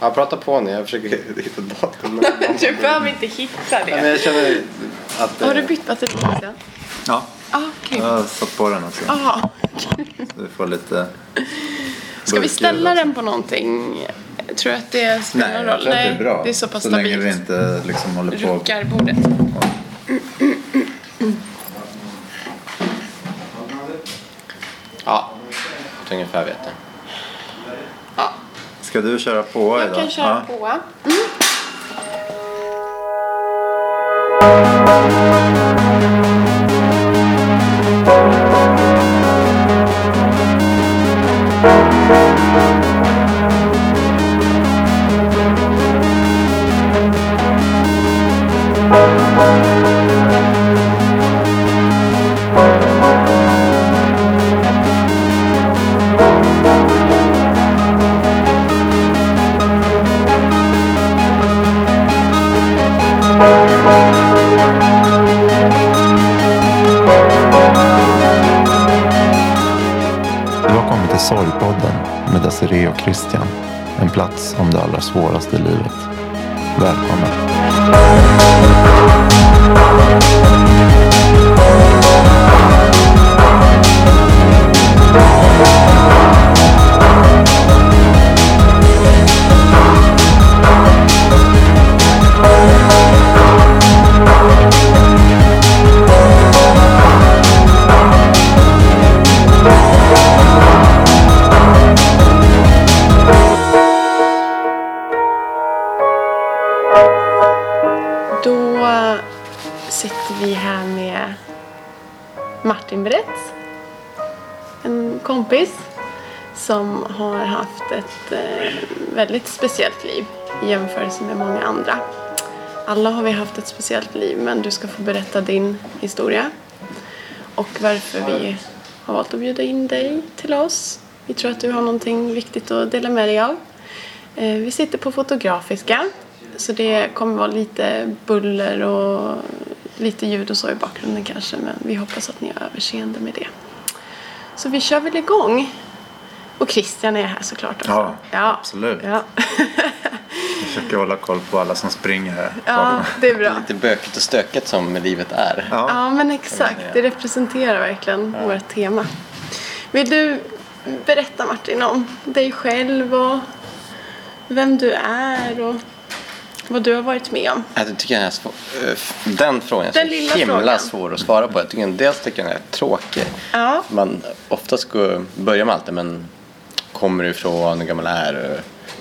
Ja, prata på nu. Jag försöker hitta datum. du behöver inte hitta Ja, men det. jag känner att... Har du bytt batteri? Ja, Ah, okej. jag har satt på den också. Aha. Så vi får lite... Ska vi ställa den på någonting? Tror du att det spelar Nej, någon jag roll? tror att det är bra. det är så pass så länge stabilt. vi inte liksom håller på... Ruckar bordet. Ja, ungefär vet jag. Ska du köra på jag idag? kan köra ja. på. Du Sorgpodden med Desiree och Christian. En plats om det allra svåraste i livet. Välkommen. Väldigt speciellt liv i jämförelse med många andra. Alla har vi haft ett speciellt liv men du ska få berätta din historia och varför vi har valt att bjuda in dig till oss. Vi tror att du har någonting viktigt att dela med dig av. Eh, vi sitter på Fotografiska så det kommer vara lite buller och lite ljud och så i bakgrunden kanske men vi hoppas att ni har överseende med det. Så vi kör väl igång. Och Christian är här såklart också. Ja, absolut. Ja. Jag försöker hålla koll på alla som springer här. ja, det är bra. Lite bökigt och stökigt som livet är. Ja. Ja, men exakt. Det representerar verkligen vårt tema. Vill du berätta Martin om dig själv och vem du är och vad du har varit med om? Jag tycker den, här den frågan är Den så lilla himla frågan. svår att svara på. Jag tycker dels tycker jag den är tråkig. Ja. Man oftast går, börjar med allt det, men kommer du ifrån, hur gammal är du,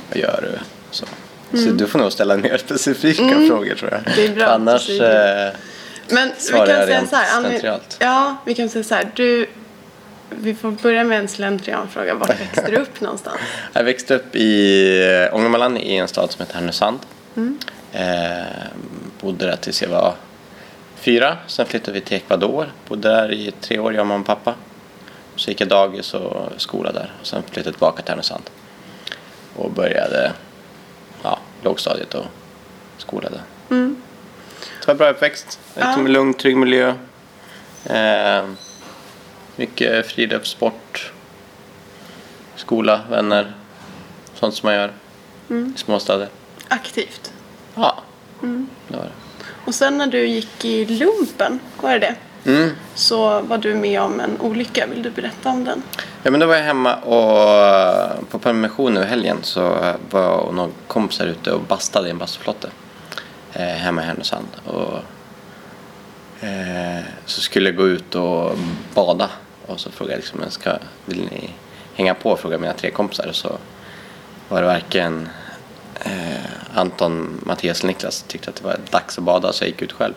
vad gör du? Så, så du får nog ställa mer specifika frågor tror jag. Mm. Det är bra, annars eh, Men vi Svarar kan jag säga rent så här. Slentrialt? Ja, vi kan säga så här. Du, vi får börja med en slentrianfråga. Vart växte du upp någonstans? Jag växte upp i eh, Ångermanland i en stad som heter Härnösand. Mm. Eh, bodde där tills jag var fyra. Sen flyttade vi till Ecuador. Bodde där i tre år, jag och mamma och pappa. Så gick jag dagis och skola där. Och sen flyttade jag tillbaka till Härnösand. Och började ja, lågstadiet och skola där. Mm. Det var en bra uppväxt. Ja. Liksom en lugn, trygg miljö. Eh, mycket friluftssport. Skola, vänner. Sånt som man gör Mm. i småstäder. Aktivt. Ja, Mm. det var det. Och sen när du gick i lumpen, var det det? Mm. Så var du med om en olycka. Vill du berätta om den? Ja, men då var jag hemma och på permission över helgen så var jag och några kompisar ute och bastade i en bastuflotte eh, hemma i Härnösand. Och, eh, så skulle jag gå ut och bada och så frågade jag liksom, ska, vill ni hänga på? Frågade mina tre kompisar och så var det varken eh, Anton, Mattias eller Niklas tyckte att det var dags att bada så jag gick ut själv.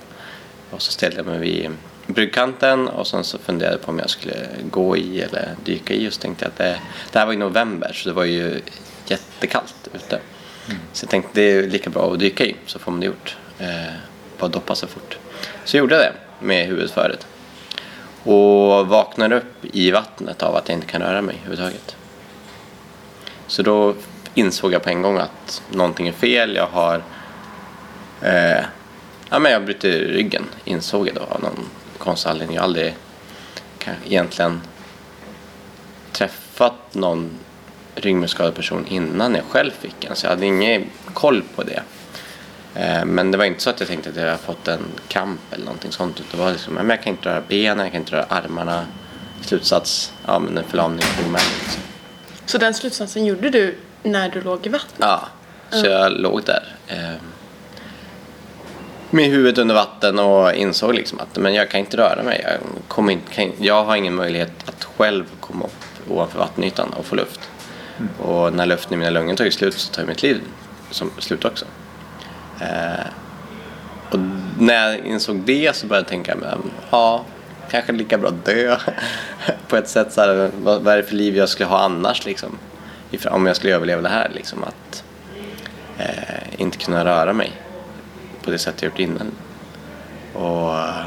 Och så ställde jag mig vid bryggkanten och sen så funderade jag på om jag skulle gå i eller dyka i och så tänkte jag att det, det här var i november så det var ju jättekallt ute. Så jag tänkte det är lika bra att dyka i så får man det gjort. Eh, bara doppa sig fort. Så jag gjorde det med huvudet föret. Och vaknade upp i vattnet av att jag inte kan röra mig överhuvudtaget. Så då insåg jag på en gång att någonting är fel. Jag har eh, ja, men jag bryter ryggen, insåg jag då av någon konstig anledning. Jag har aldrig egentligen träffat någon ryggmärgsskadad person innan jag själv fick en. Så jag hade ingen koll på det. Eh, Men det var inte så att jag tänkte att jag hade fått en kramp eller någonting sånt. Det var liksom, men jag kan inte röra benen, jag kan inte röra armarna. Slutsats, ja men en förlamning i ryggmärgen. Liksom. Så den slutsatsen gjorde du när du låg i vattnet? Ja, så jag låg där. Med huvudet under vatten och insåg liksom att men jag kan inte röra mig. Jag, kommer inte, kan, jag har ingen möjlighet att själv komma upp ovanför vattenytan och få luft. Och när luften i mina lungor tagit slut så tar mitt liv som slut också. Eh, och när jag insåg det så började jag tänka, men, ja, kanske lika bra dö. På ett sätt, så här, vad, vad är det för liv jag skulle ha annars liksom? Om jag skulle överleva det här liksom. Att eh, inte kunna röra mig på det sätt jag gjort innan. Och eh,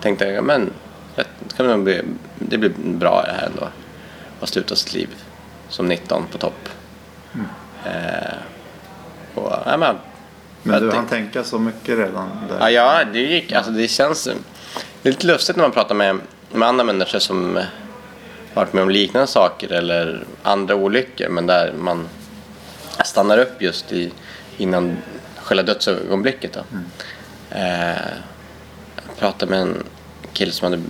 tänkte jag, men det, kan nog bli, det blir bra det här ändå. Att sluta sitt liv som 19 på topp. Eh, och, ja, men, Men du hann tänka så mycket redan där? Ja, ja det gick. Alltså, det känns... Det är lite lustigt när man pratar med, med andra människor som varit med om liknande saker eller andra olyckor men där man stannar upp just i, innan själva dödsögonblicket. Då. Eh, jag pratade med en kille som hade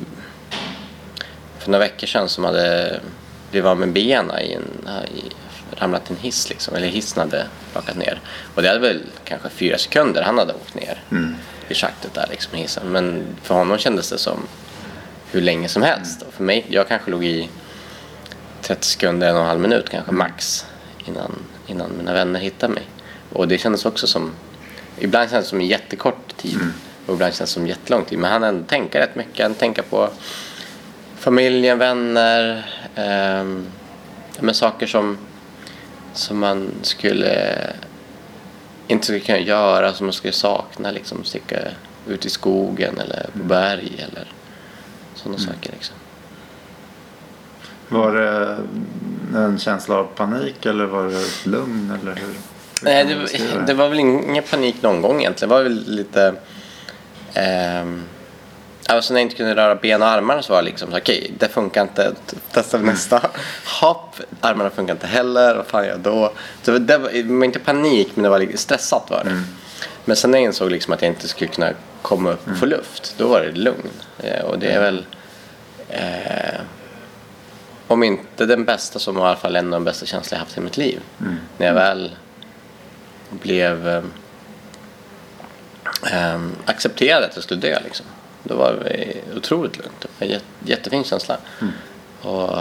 för några veckor sedan som hade blivit av med benen i en, i, ramlat i en hiss liksom, eller hissen hade rakat ner. Och det hade väl kanske fyra sekunder han hade åkt ner i schaktet där liksom hissen. Men för honom kändes det som hur länge som helst. Och för mig, jag kanske låg i 30 sekunder, en och en halv minut kanske max innan, innan mina vänner hittade mig. Och det kändes också som, ibland kändes det som en jättekort tid och ibland kändes det som jättelång tid. Men han hann tänka rätt mycket, han tänka på familjen, vänner, ja, men saker som, som man skulle inte skulle kunna göra, som man skulle sakna, liksom sticka ut i skogen eller på berg eller sådana saker. Liksom. Var det en känsla av panik eller var det lugn eller hur? Hur Nej, det, beskriva det var väl ingen panik någon gång egentligen. Det var väl lite... Ehm, alltså när jag inte kunde röra ben och armarna så var det liksom okej, det funkar inte. Testar vi nästa. Hopp, armarna funkar inte heller. Vad fan gör jag då? Så det var, det var inte panik, men det var lite stressat var det. Men sen när jag insåg liksom att jag inte skulle kunna komma upp och få luft, då var det lugn. Eh, och det är väl... Eh, om inte den bästa var i alla fall en av de bästa känslor jag haft i mitt liv. När jag väl blev eh, eh, accepterad att jag skulle dö. Liksom. Då var det otroligt lugnt. Det var en jätte, jättefin känsla. Och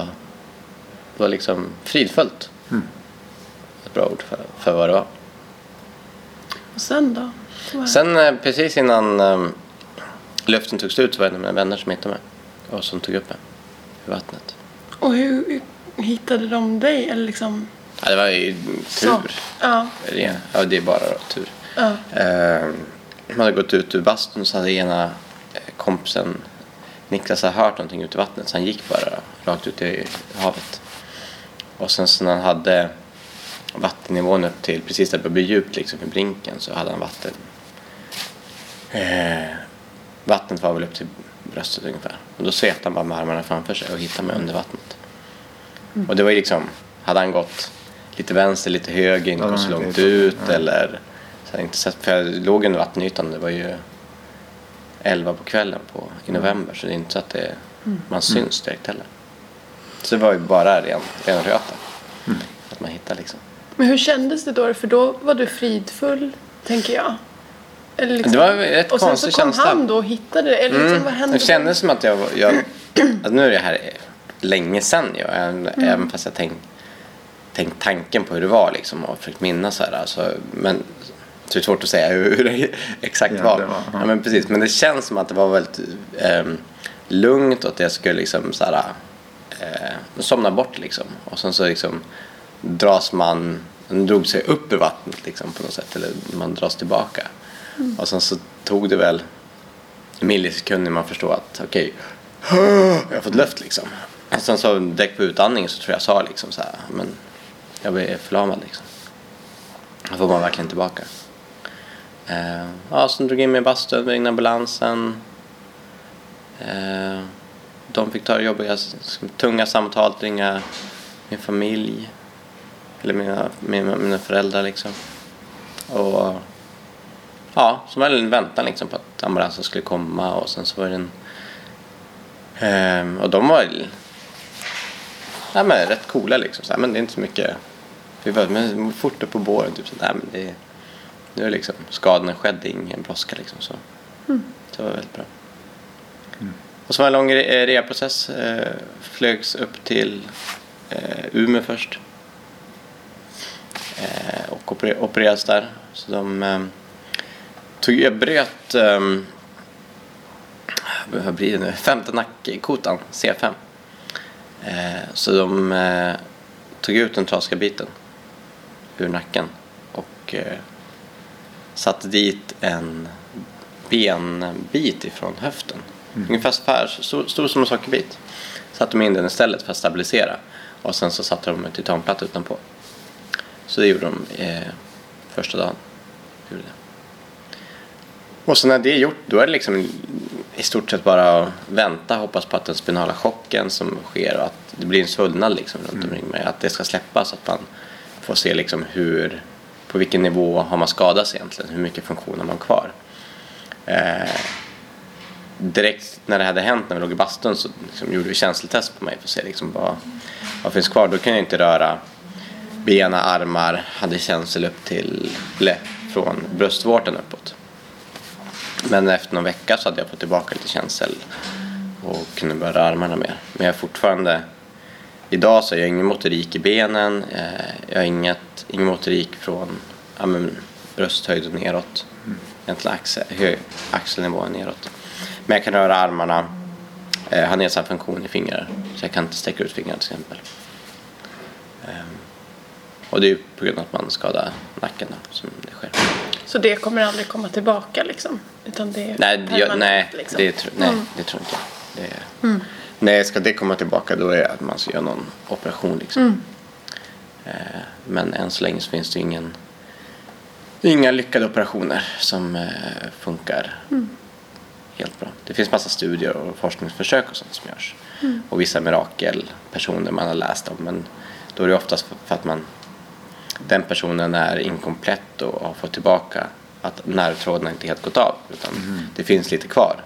det var liksom fridfullt. Ett bra ord för, för vad det var. Och sen då? Sen eh, precis innan eh, luften tog slut så var det en av mina vänner som hittade mig. Och som tog upp mig i vattnet. Och hur hittade de dig? Eller liksom... Ja, det var ju tur. Ja. Det- Ja, det är bara tur. ja. Man hade gått ut ur bastun så hade ena eh, kompisen Niklas hade hört någonting ute i vattnet så han gick bara rakt ut i havet. Och sen så när han hade vattennivån upp till precis där det började bli djupt liksom i brinken så hade han vatten. Eh, vattnet var väl upp till bröstet ungefär. Och då svepte han bara med armarna framför sig och hittade mig under vattnet. Och det var ju liksom, hade han gått lite vänster, lite höger, inte Ja, gått så det långt ut Ja. eller så jag inte sett, för jag låg under vattenytan, det var ju 11 på kvällen på, i november så det är inte så att det, man syns direkt heller. Så det var ju bara ren, ren röta. Att man hittar liksom. Men hur kändes det då? För då var du fridfull, tänker jag. Eller liksom... Det var rätt Och sen så kom känsla. han då och hittade dig. Eller liksom, vad hände? Mm. Det kändes som att jag, jag att nu är det här länge sedan även, Mm. även fast jag tänkt, tänkt tanken på hur det var liksom och försökt minnas så här. Alltså, men så det är svårt att säga hur, hur det exakt Ja, var. det var, ja. ja. men precis, men det känns som att det var väldigt ehm, lugnt och att jag skulle liksom så här, eh, somna bort liksom. Och sen så liksom dras man, man drog sig upp ur vattnet liksom på något sätt eller man dras tillbaka. Och sen så tog det väl millisekunder man förstår att okej, jag har fått luft liksom. Och sen så direkt på utandning så tror jag jag sa liksom så här, men jag blir förlamad liksom. Då får man verkligen tillbaka. Eh, ja, sen drog in mig i bastun, ringde ambulansen. Eh, de fick ta det jobbiga, tunga samtalet, ringa min familj. Eller mina, mina, mina föräldrar liksom. Och ja, så var det en väntan liksom på att ambulansen skulle komma och sen så var det en... Eh, och de var ja, men, rätt coola liksom. Så här, men det är inte så mycket... Vi var men, fort upp på båren. Typ, så, nej, men det, nu är liksom skadan är skedd, det är ingen brådska liksom. Så. Det var väldigt bra. Och så var det en lång re- eh, rehabprocess. Eh, flögs upp till eh, Umeå först. Eh, och oper- opererades där. Så de eh, tog, jag bröt eh, vad blir det nu? Femte nackkotan, C5. Eh, så de eh, tog ut den trasiga biten ur nacken och eh, satte dit en benbit ifrån höften. Ungefär så här, stor, stor som en sockerbit. Satte de in den istället för att stabilisera. Och sen så satte de en titanplatta utanpå. Så det gjorde de eh, första dagen. Gjorde det. Och så när det är gjort då är det liksom i stort sett bara att vänta hoppas på att den spinala chocken som sker och att det blir en svullnad liksom runt omkring mig. Att det ska släppa så att man Få se liksom hur, på vilken nivå har man skadats egentligen. Hur mycket funktion har man kvar. Eh, direkt när det hade hänt när vi låg i bastun så liksom gjorde vi känseltest på mig för att se liksom vad, vad finns kvar. Då kunde jag inte röra bena, armar, hade känsel upp till, eller från bröstvårtan uppåt. Men efter någon vecka så hade jag fått tillbaka lite känsel och kunde börja röra armarna mer. Men jag är fortfarande, idag så har jag ingen motorik i benen, eh, jag har inget, ingen motorik från ja, men, brösthöjd och neråt. Egentligen axel, axelnivån neråt. Men jag kan röra armarna, eh, har nedsatt funktion i fingrar. Så jag kan inte sträcka ut fingrarna till exempel. Ehm, och det är på grund av att man skadar nacken då, som det sker. Så det kommer aldrig komma tillbaka liksom? Utan det är Nej, jag, nej, liksom. det, nej det tror inte jag. Det är, Nej, ska det komma tillbaka då är det att man ska göra någon operation. Liksom. Eh, men än så länge så finns det ingen, inga lyckade operationer som eh, funkar helt bra. Det finns massa studier och forskningsförsök och sånt som görs. Och vissa mirakelpersoner man har läst om. Men då är det oftast för, att man den personen är inkomplett och har fått tillbaka att nervtrådarna inte helt gått av utan det finns lite kvar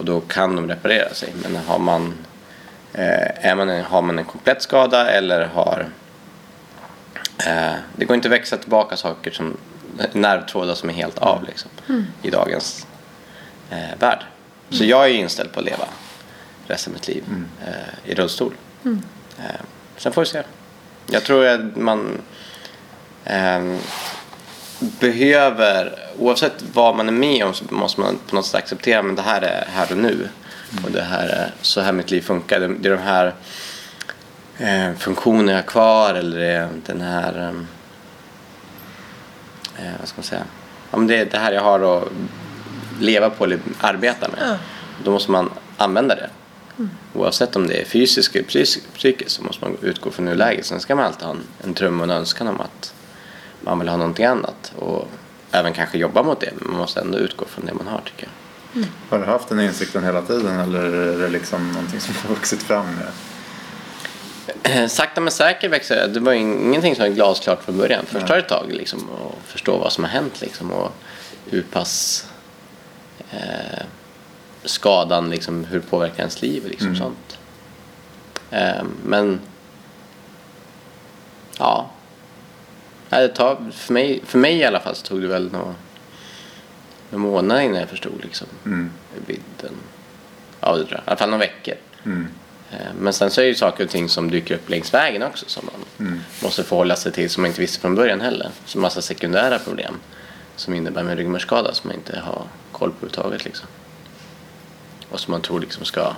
och då kan de reparera sig men har man, är man har man en komplett skada eller har eh, det går inte att växa tillbaka saker som nervtrådar som är helt av liksom, i dagens eh, värld. Så jag är inställd på att leva resten av mitt liv eh, i rullstol. Eh, sen får vi se. Jag tror att man Ehm, behöver, oavsett vad man är med om så måste man på något sätt acceptera men det här är här och nu. Och det här är så här mitt liv funkar. Det, är de här eh, funktionerna jag har kvar eller den här, ehm, eh, vad ska man säga, ja, men det är det här jag har att leva på eller arbeta med. Ja. Då måste man använda det. Oavsett om det är fysiskt eller psy- psykiskt så måste man utgå från nuläget. Sen ska man alltid ha en, en dröm och en önskan om att man vill ha någonting annat. Och även kanske jobba mot det. Men man måste ändå utgå från det man har tycker jag. Har du haft den insikten hela tiden eller är det liksom någonting som har vuxit fram? Med? Eh, Sakta men säkert växer det. Det var ingenting som var glasklart från början. Först tar det ett tag liksom, att förstå vad som har hänt liksom, och hur pass eh, skadan, liksom, hur påverkar ens liv liksom, Mm. sånt. Eh, men ja, det tar, för, mig, för mig i alla fall så tog det väl några, några månader innan jag förstod liksom, Mm. vidden. Ja, det. I alla fall några veckor. Mm. Eh, Men sen så är det ju saker och ting som dyker upp längs vägen också som man Mm. måste förhålla sig till som man inte visste från början heller. Så massa sekundära problem som innebär med ryggmärgsskada som man inte har koll på överhuvudtaget liksom. Och som man tror liksom ska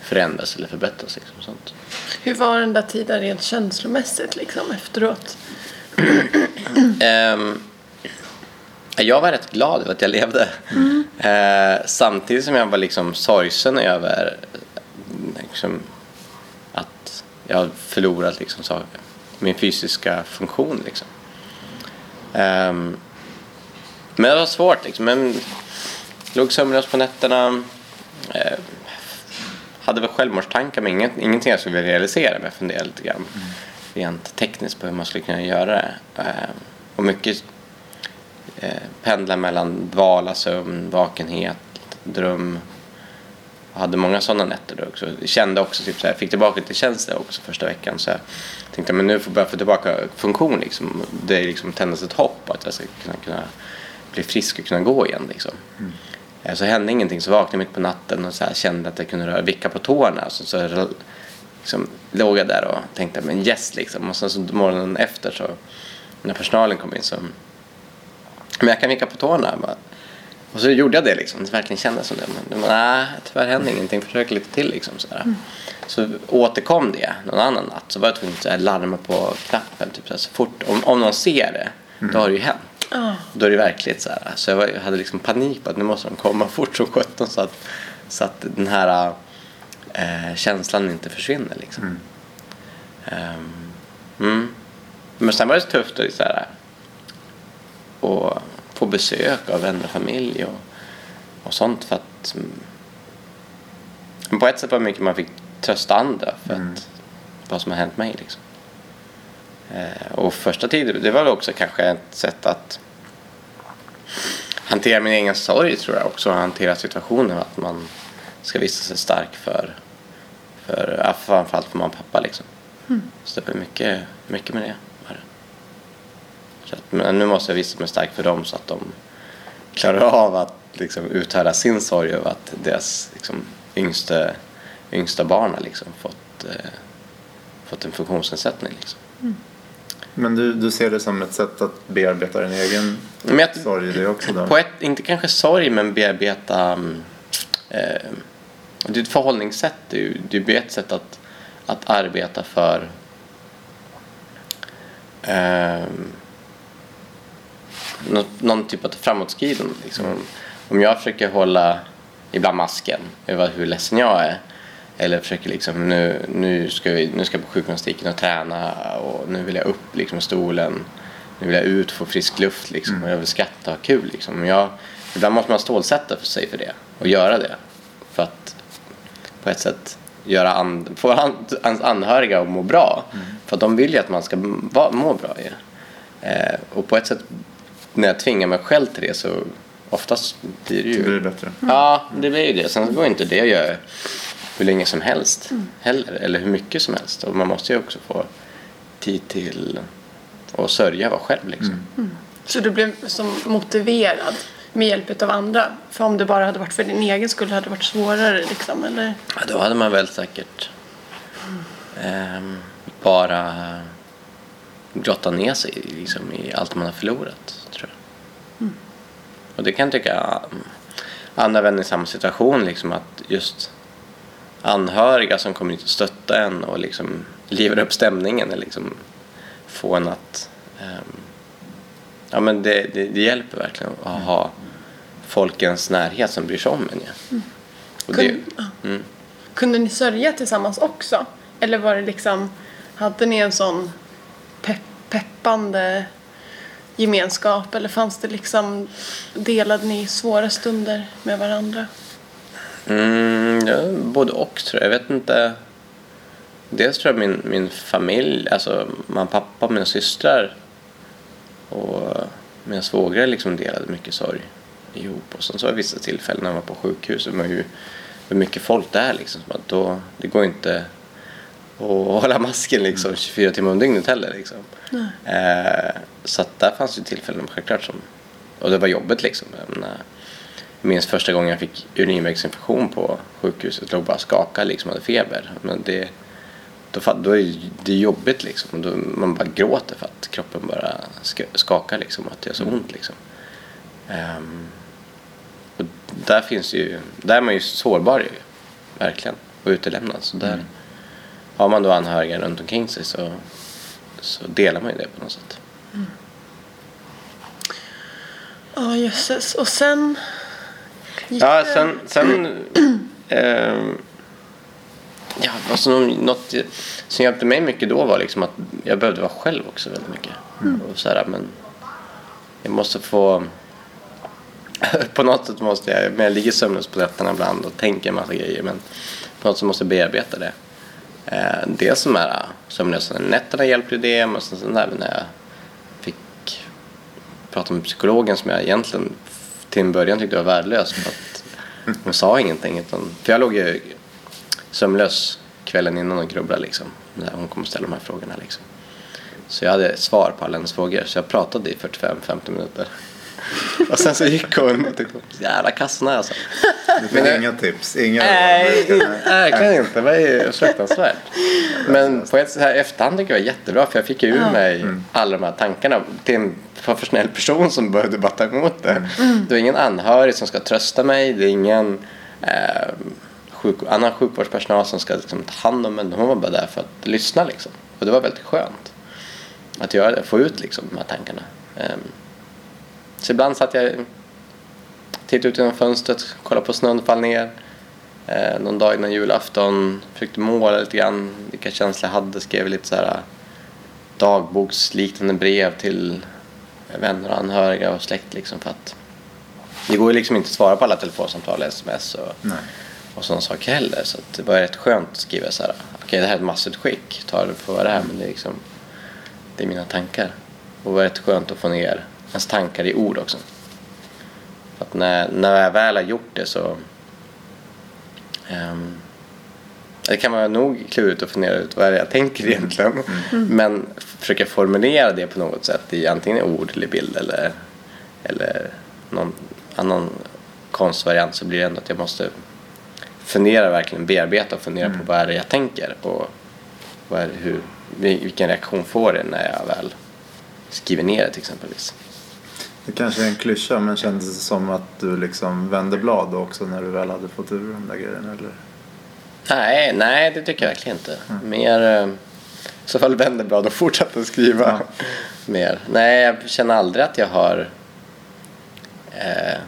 förändras eller förbättras liksom sånt. Hur var den där tiden rent känslomässigt liksom efteråt? Ehm, jag var rätt glad över att jag levde. Eh, samtidigt som jag var liksom sorgsen över eh, liksom, att jag har förlorat liksom, saker. min fysiska funktion. Liksom. Ehm, men det var svårt. Liksom. Men låg sömnlös på nätterna. Eh, hade väl självmordstankar men inget, ingenting jag skulle vilja realisera men jag funderade lite grann. rent tekniskt på hur man skulle kunna göra det. Eh, och mycket eh, pendla mellan dvala, sömn, vakenhet, dröm. Jag hade många sådana nätter då också. Jag kände också, typ så här, fick tillbaka lite känsla också första veckan. Så jag tänkte men nu får jag börja få tillbaka funktion liksom. Det är liksom tändas ett hopp att jag ska kunna, kunna bli frisk och kunna gå igen liksom. Eh, Så hände ingenting så vaknade jag mitt på natten och så här kände att jag kunde röra, vicka på tårna. Så, så liksom, låg jag där och tänkte men yes liksom. Och sen så morgonen efter så när personalen kom in så men jag kan vicka på tårna. Bara. Och så gjorde jag det liksom. Det verkligen kändes som det. Men nej, tyvärr hände ingenting. Försök lite till liksom. Så, här. så återkom det någon annan natt. Så var jag tvungen att larma på knappen. Typ, så, så fort, om, om någon ser det, då har det ju hänt. Ja. Då är det verkligt så här. Så jag, var, jag hade liksom panik på att nu måste de komma fort som sjutton så att, så att den här eh, känslan inte försvinner liksom. Mm. Men sen var det tufft att så här, och få besök av vänner och familj och, och sånt för att mm, men på ett sätt var det mycket man fick trösta andra för att vad som har hänt mig liksom. Eh, och första tiden, det var också kanske ett sätt att hantera min egen sorg tror jag också. Hantera situationen att man ska visa sig stark för, för ja, framförallt för mamma och pappa liksom. Så det var mycket, mycket med det. Så att, men nu måste jag visa mig stark för dem så att de klarar av att liksom, uthärda sin sorg över att deras liksom, yngsta, yngsta barn har liksom, fått, eh, fått en funktionsnedsättning. Liksom. Men du, du ser det som ett sätt att bearbeta din egen Men jag, sorg det också då? På ett, inte kanske sorg, men bearbeta... mm, Eh, det är ett förhållningssätt. Det är det är ett sätt att, att arbeta för... Eh, någon, någon typ av framåtskridande. Liksom. Om jag försöker hålla ibland masken över hur ledsen jag är eller försöker liksom nu, nu, ska vi, nu ska jag på sjukgymnastiken och träna och nu vill jag upp liksom i stolen. Nu vill jag ut få frisk luft liksom och jag vill skratta och ha kul liksom. Jag, ibland måste man stålsätta för sig för det och göra det. För att på ett sätt göra an, få an, ens anhöriga att må bra. För att de vill ju att man ska må bra ju. Eh, och på ett sätt när jag tvingar mig själv till det så oftast blir det ju... Det blir bättre. Ja, det blir ju det. Sen går inte det att göra hur länge som helst heller, eller hur mycket som helst. Och man måste ju också få tid till att sörja vara själv liksom. Så du blev som motiverad med hjälp av andra? För om det bara hade varit för din egen skull hade det varit svårare liksom, eller? Ja, då hade man väl säkert ehm, bara grottat ner sig liksom, i allt man har förlorat. Och det kan jag tycka um, andra vänner i samma situation, liksom att just anhöriga som kommer hit och stöttar en och liksom livar upp stämningen eller liksom få en att ehm, ja men det, det, det hjälper verkligen att ha folkens närhet som bryr sig om en ju. Och det, Kun, ja. mm. Kunde ni sörja tillsammans också? Eller var det liksom, hade ni en sån pepp, peppande gemenskap? Eller fanns det liksom, delade ni svåra stunder med varandra? Mm, ja, både och tror jag. Jag vet inte. Dels tror jag min, min familj, alltså mamma, pappa, mina systrar och mina svågrar liksom delade mycket sorg ihop. Och sen så var det vissa tillfällen när man var på sjukhus. Det var ju det mycket folk där liksom. Att då, det går inte att hålla masken liksom 24 timmar om dygnet heller liksom. Eh, så att där fanns ju tillfällen självklart som, och det var jobbet liksom. Jag menar, jag minns första gången jag fick urinvägsinfektion på sjukhuset. Låg bara och skakade liksom, hade feber. Men det, då, då är ju- det är jobbigt liksom. Då, man bara gråter för att kroppen bara ska, skakar liksom. Att det gör så ont liksom. Ehm, och där finns ju, där är man ju sårbar ju. Verkligen. Och utelämnad. Så där har man då anhöriga runt omkring sig så, så delar man ju det på något sätt. Ja, jösses. Och sen? gick Ja, sen... sen ehm, ja, alltså nå- något som hjälpte mig mycket då var liksom att jag behövde vara själv också väldigt mycket. Och så här, men jag måste få... på något sätt måste jag... Men jag ligger sömnlös på nätterna ibland och tänker en massa grejer. Men på något sätt måste jag bearbeta det. Eh, det som här sömnlösa nätterna hjälpte ju det. Men sen, sen även när jag fick prata med psykologen som jag egentligen till en början tyckte var värdelös. För att hon sa ingenting. Utan, för jag låg ju sömnlös kvällen innan och grubblade liksom. När hon kom och ställde de här frågorna liksom. Så jag hade svar på alla hennes frågor. Så jag pratade i 45-50 minuter. Och sen så gick hon och tyckte jävla kassorna alltså. Du Men- inga tips? Inga Nej, verkligen inte. Det var ju fruktansvärt. Men på ett så här efterhand tycker jag var jättebra för jag fick ju ur mig alla de här tankarna till en professionell person som behövde bara ta emot det. Det är ingen anhörig som ska trösta mig. Det är ingen eh, sjuk, annan sjukvårdspersonal som ska liksom, ta hand om en. Hon var bara där för att lyssna liksom. Och det var väldigt skönt att göra det, få ut liksom de här tankarna. Ehm, så ibland satt jag tittade ut genom fönstret, kollade på snön fall ner. Eh, någon dag innan julafton försökte måla lite grann vilka känslor jag hade. Skrev lite så här dagboksliknande brev till vänner och anhöriga och släkt liksom för att det går ju liksom inte att svara på alla telefonsamtal och sms och, Nej. och sådana saker heller. Så det var rätt skönt att skriva så här. Okej, det här är ett massutskick. Ta det för vad det är, men det är liksom det är mina tankar. Och det var rätt skönt att få ner ens tankar i ord också. För att när, när jag väl har gjort det så ehm, det kan vara nog klurigt att fundera ut vad det är jag tänker egentligen. Men försöka formulera det på något sätt i antingen ord eller bild eller, eller någon annan konstvariant så blir det ändå att jag måste fundera verkligen, bearbeta och fundera på vad är det jag tänker och vad är det, hur, vilken reaktion får det när jag väl skriver ner det till exempelvis. Det kanske är en klyscha men kändes det som att du liksom vände blad också när du väl hade fått ur de där grejerna? Eller? Nej, nej det tycker jag verkligen inte. Mer eh, i så fall vände blad och fortsatte skriva mer. Nej, jag känner aldrig att jag har eh,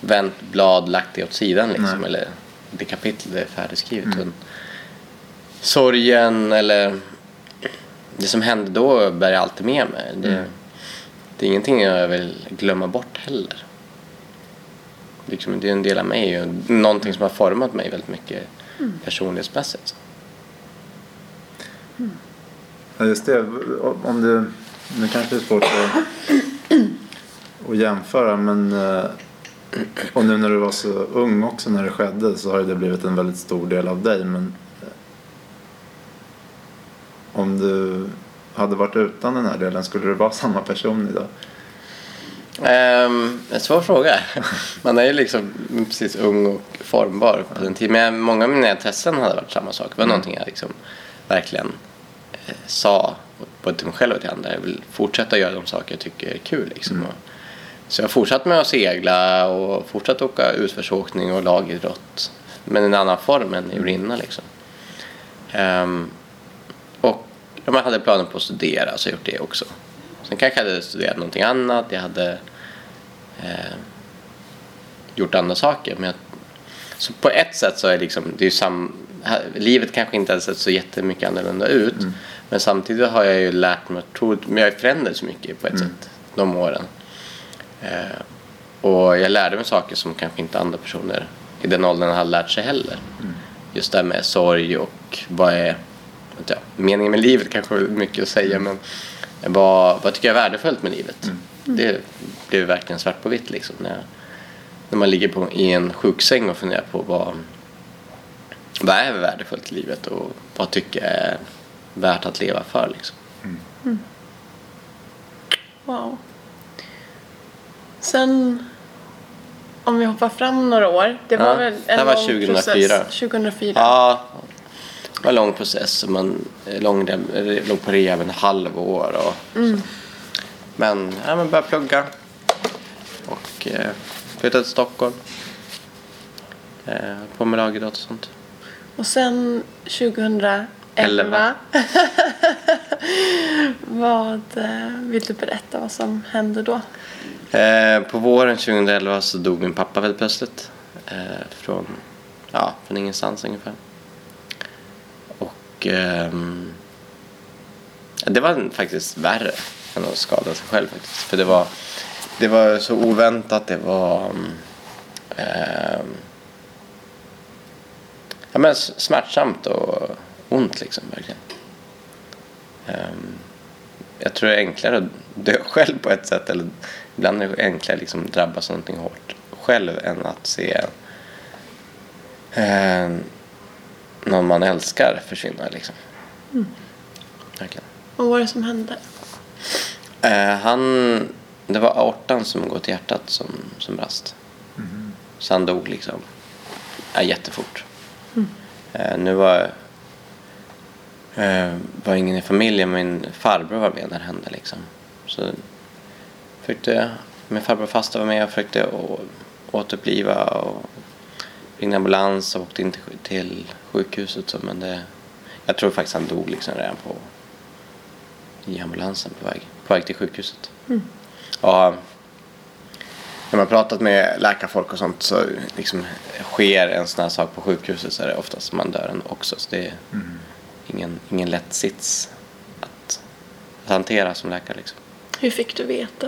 vänt blad, lagt det åt sidan liksom. Nej. Eller det kapitlet är färdigskrivet. Men Sorgen eller det som hände då bär jag alltid med mig. Det, det är ingenting jag vill glömma bort heller. Liksom, det är en del av mig och någonting som har format mig väldigt mycket personlighetsmässigt. Ja, just det. Om du, nu kanske det är svårt att, att jämföra men eh, och nu när du var så ung också när det skedde så har det blivit en väldigt stor del av dig. Men eh, om du hade varit utan den här delen skulle du vara samma person idag? Um, en svår fråga. Man är ju liksom precis ung och formbar på den tiden. Men många av mina intressen hade varit samma sak. Det var någonting jag liksom verkligen eh, sa både till mig själv och till andra. Jag vill fortsätta göra de saker jag tycker är kul. Liksom. Och, så jag har fortsatt med att segla och fortsatt åka utförsåkning och lagidrott. Men i en annan form än i rinna liksom. Ehm, och jag hade planer på att studera så har jag gjort det också. Sen kanske jag hade studerat någonting annat. Jag hade eh, gjort andra saker. Men jag, så på ett sätt så är liksom, det är ju sam, livet kanske inte hade sett så jättemycket annorlunda ut. Men samtidigt har jag ju lärt mig, tror, men jag har förändrats så mycket på ett sätt de åren. Eh, och jag lärde mig saker som kanske inte andra personer i den åldern hade lärt sig heller. Just det här med sorg och vad är jag, meningen med livet kanske är mycket att säga men vad, vad tycker jag är värdefullt med livet? Det blev verkligen svart på vitt liksom när, när man ligger på, i en sjuksäng och funderar på vad, vad är värdefullt i livet och vad tycker jag är värt att leva för liksom. Wow. Sen om vi hoppar fram några år. Det var Ja, väl det en här var lång 2004. process. 2004. Ja, det var en lång process. Man eh, lång, eh, låg på rehab en halvår. Och så. Men, ja, men började plugga. Och eh, flyttade till Stockholm. Eh, på med lagidrott och sånt. Och sen 2011. Elva. vad eh, vill du berätta vad som hände då? Eh, på våren 2011 så dog min pappa väldigt plötsligt. Eh, från, ja, från ingenstans ungefär. Och ehm, det var faktiskt värre än att skada sig själv faktiskt. För det var, det var så oväntat, det var eh, ja, men smärtsamt och, ont liksom, verkligen. Eh, jag tror det är enklare att dö själv på ett sätt. Eller ibland är det enklare att liksom drabbas av någonting hårt själv än att se eh, någon man älskar försvinna. Liksom. Verkligen. Vad var det som hände? Eh, han, det var aortan som gått i hjärtat som, som brast. Så han dog liksom ja, jättefort. Eh, nu var, eh, var ingen i familjen, min farbror var med när det hände. Liksom. Så försökte, min farbror faster var med och försökte å, återuppliva och ringde ambulans och åkte in till, till sjukhuset. Så, men det, jag tror faktiskt han dog liksom redan på, i ambulansen på väg, på väg till sjukhuset. Och när man pratat med läkarfolk och sånt så liksom sker en sån här sak på sjukhuset så är det oftast man dör ändå också. Så det är ingen, ingen lätt sits att, att hantera som läkare. Liksom. Hur fick du veta?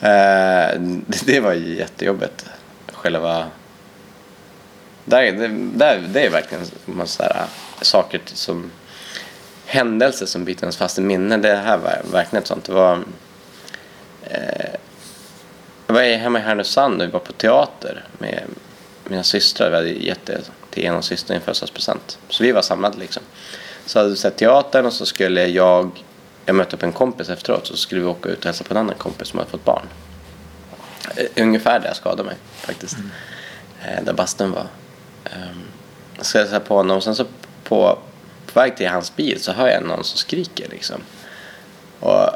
Eh, det, det var jättejobbigt. Själva... Där, det, där, det är verkligen massa här, saker till- som... Händelser som biter ens fast i minne. Det här var verkligen ett sånt. Det var... Eh, jag var hemma i Härnösand och vi var på teater med mina systrar. Vi hade gett det till en av systrarna i en födelsedagspresent. Så vi var samlade liksom. Så hade vi sett teatern och så skulle jag... Jag mötte upp en kompis efteråt så skulle vi åka ut och hälsa på en annan kompis som hade fått barn. Eh, Ungefär där jag skadade mig faktiskt. Eh, Där bastun var. Ehm, ska så jag på honom och sen så på, på väg till hans bil så hör jag någon som skriker liksom. Och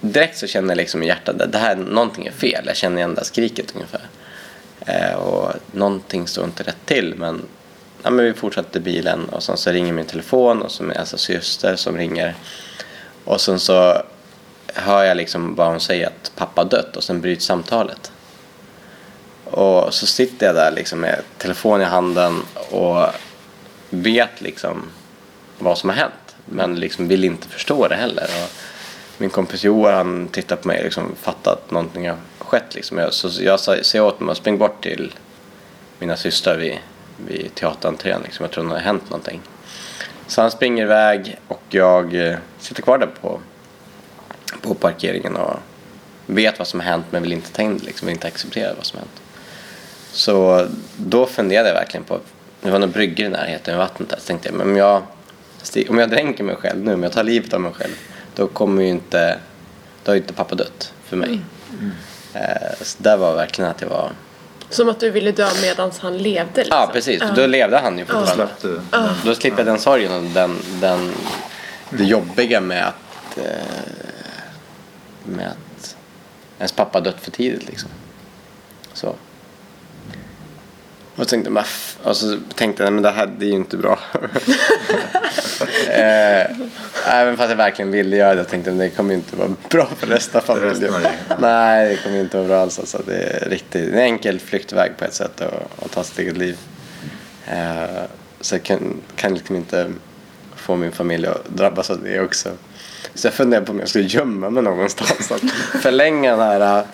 direkt så känner jag liksom i hjärtat att det här, någonting är fel. Jag känner igen det här skriket ungefär. Eh, och någonting står inte rätt till men, ja, men vi fortsatte bilen och sen så ringer min telefon och så är alltså syster som ringer. Och sen så hör jag liksom vad hon säger att pappa har dött och sen bryts samtalet. Och så sitter jag där liksom med telefon i handen och vet liksom vad som har hänt. Men liksom vill inte förstå det heller. Och min kompis Johan han tittar på mig och liksom fattar att någonting har skett. Liksom. Jag, så jag säger åt honom att springa bort till mina systrar vid, vid teaterentrén. Liksom. Jag tror det har hänt någonting. Så han springer iväg och jag eh, sitter kvar där på, på parkeringen och vet vad som har hänt men vill inte ta in det, liksom, vill inte acceptera vad som har hänt. Så då funderade jag verkligen på, det var några bryggor i närheten av vattnet där, så tänkte jag, men om jag, om jag dränker mig själv nu, om jag tar livet av mig själv, då kommer ju inte, då har ju inte pappa dött för mig. Eh, så där var verkligen att jag var, Som att du ville dö medan han levde liksom. ja precis, för då levde han ju fortfarande. Du? Då slipper jag den sorgen och den, den, det jobbiga med att, eh, med att ens pappa dött för tidigt liksom. Så. Och tänkte, och så tänkte jag, men det här det är ju inte bra. eh, även fast jag verkligen ville göra det, jag tänkte det kommer ju inte vara bra för resten av familjen. Nej, det kommer ju inte vara bra alls. Alltså, det är riktigt, en enkel flyktväg på ett sätt att, att ta sitt eget liv. Eh, så jag kan, kan liksom inte få min familj att drabbas av det också. Så jag funderade på om jag skulle gömma mig någonstans. Att förlänga den här äh,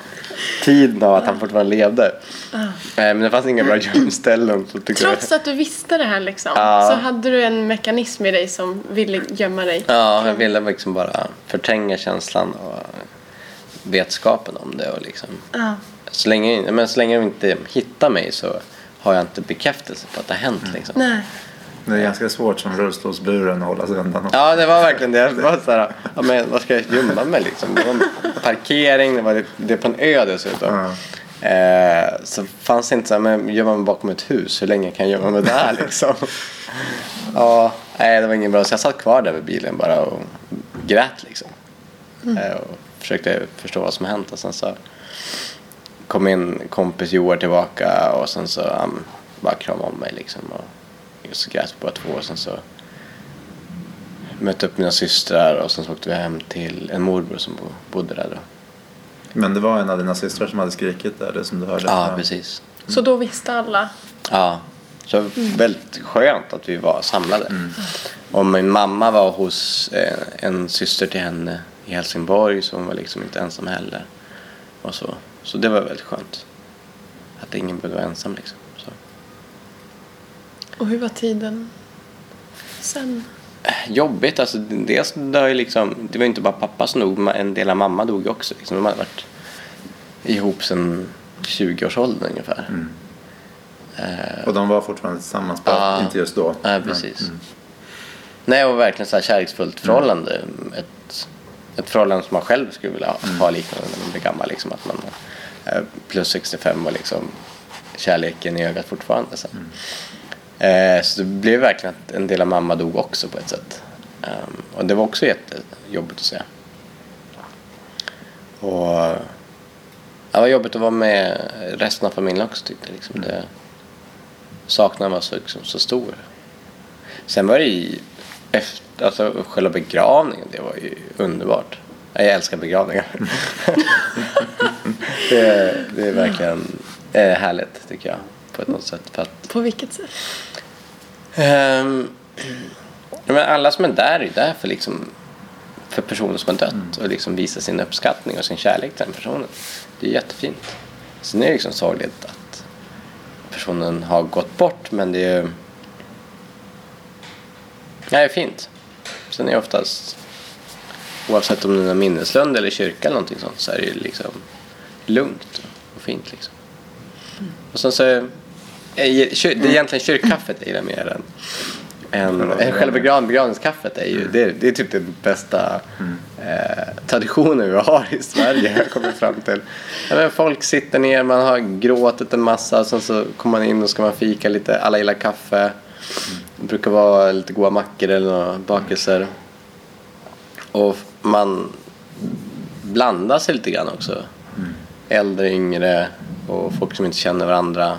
tiden av att han fortfarande levde. Eh, men det fanns inga bra gömställen. Trots att du visste det här liksom, Ja. så hade du en mekanism i dig som ville gömma dig. Ja, jag ville liksom bara förtränga känslan och vetskapen om det. Och liksom. Ja. så, länge, men så länge de inte hittar mig så har jag inte bekräftelse på att det har hänt. Liksom. Nej. Det är ganska svårt som rullstolsburen att hålla sig undan. Ja, det var verkligen det. Det var så här, ja, men vad ska jag gömma mig liksom? Det var en parkering, det var det, på en ö dessutom. Ja. Eh, så fanns det inte så här, men gömma mig bakom ett hus, hur länge kan jag gömma mig där liksom? ja, nej det var ingen bra. Så jag satt kvar där vid bilen bara och grät liksom. Eh, och försökte förstå vad som hänt och sen så kom min kompis Joar tillbaka och sen så han bara kramade om mig liksom. Och så grät vi båda två och sen så mötte upp mina systrar och sen så åkte vi hem till en morbror som bo- bodde där då. Men det var en av dina systrar som hade skrikit där, det som du hörde? Ja, precis. Så då visste alla. Ja, så väldigt skönt att vi var samlade. Och min mamma var hos eh, en syster till henne i Helsingborg så hon var liksom inte ensam heller. Och så. så det var väldigt skönt. Att ingen behövde vara ensam liksom. Och hur var tiden sen? Jobbigt, alltså dels det, liksom, det var inte bara pappa som dog, en del av mamma dog också. Liksom. De hade varit ihop sedan 20-årsåldern ungefär. Mm. Och de var fortfarande tillsammans, bara Ja. inte just då. Nej, precis. Nej, och verkligen så här kärleksfullt förhållande. Ett, ett förhållande som man själv skulle vilja ha, ha liknande när man blir gammal. Liksom, att man är plus 65 och liksom kärleken i ögat fortfarande. Så. Eh, så det blev verkligen att en del av mamma dog också på ett sätt. Ehm, och det var också jättejobbigt att se. Och det var jobbigt att vara med resten av familjen också tyckte jag. Liksom. Det, saknaden var så, liksom, så stor. Sen var det ju efter, alltså själva begravningen, det var ju underbart. Jag älskar begravningar. det, det är verkligen eh, härligt tycker jag på ett något sätt. För att, På vilket sätt? Ja, men alla som är där är där för, liksom, för personer som har dött och liksom visa sin uppskattning och sin kärlek till den personen. Det är jättefint. Sen är det liksom sorgligt att personen har gått bort men det är ju Ja, det är fint. Sen är det oftast oavsett om det är minneslund eller kyrka eller någonting sånt så är det ju liksom lugnt och fint liksom. Och sen så är det är egentligen kyrkkaffet jag gillar mer än än, än själva begrav- begravningskaffet är ju det, det är typ den bästa eh, traditionen vi har i Sverige jag kommit fram till. Men folk sitter ner, man har gråtit en massa sen så kommer man in och ska man fika lite, alla gillar kaffe. Det brukar vara lite goda mackor eller några bakelser. Och man blandar sig lite grann också. Äldre, yngre och folk som inte känner varandra.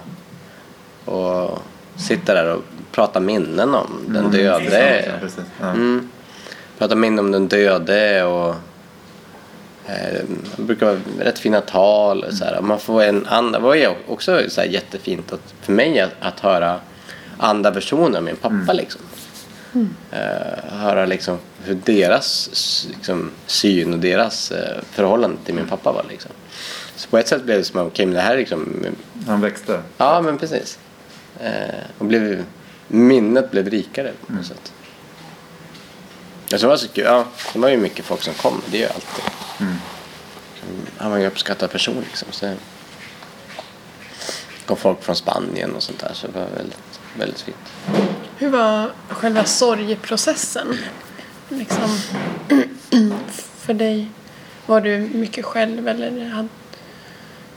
Och sitter där och pratar minnen om den döde. Ja, precis. Ja. Mm. Pratar minnen om den döde och eh, det brukar vara rätt fina tal. och Så här. Man får en andra, det var också så här jättefint att, för mig att, att höra andra versioner av min pappa. Liksom. Eh, höra liksom hur deras liksom, syn och deras eh, förhållande till min pappa var. Liksom. Så på ett sätt blev det som att men det här är liksom Han växte. Ja, men precis. Eh, och blev, minnet blev rikare på något sätt. Jag tror det var så kul. Ja, det var ju mycket folk som kom. Det är ju alltid. Han var ju en uppskattad person liksom. Så det kom folk från Spanien och sånt där. Så det var väldigt, väldigt fint. Hur var själva sorgeprocessen? Liksom, för dig, var du mycket själv eller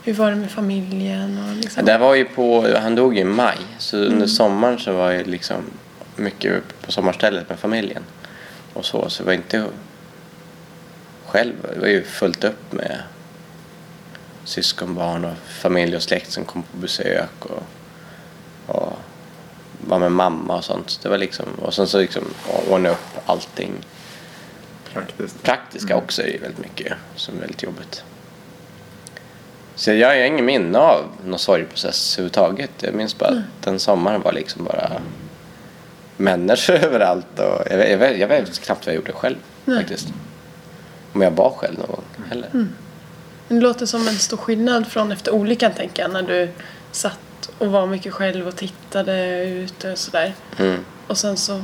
hur var det med familjen? Och liksom? Det var ju på, han dog ju i maj. Så under sommaren så var jag liksom mycket på sommarstället med familjen. Och så, så det var inte själv. Det var ju fullt upp med syskonbarn och familj och släkt som kom på besök. Och, och var med mamma och sånt. Det var liksom, och sen så liksom ordna upp allting. Praktiskt. Praktiska också är ju väldigt mycket som är väldigt jobbigt. Så jag har inget minne av någon sorgprocess överhuvudtaget. Jag minns bara att den sommaren var liksom bara människor överallt. Och jag, vet, jag, vet, jag vet knappt vad jag gjorde själv faktiskt. Om jag var själv någon gång heller. Det låter som en stor skillnad från efter olyckan tänker jag. När du satt och var mycket själv och tittade ut och sådär. Mm. Och sen så...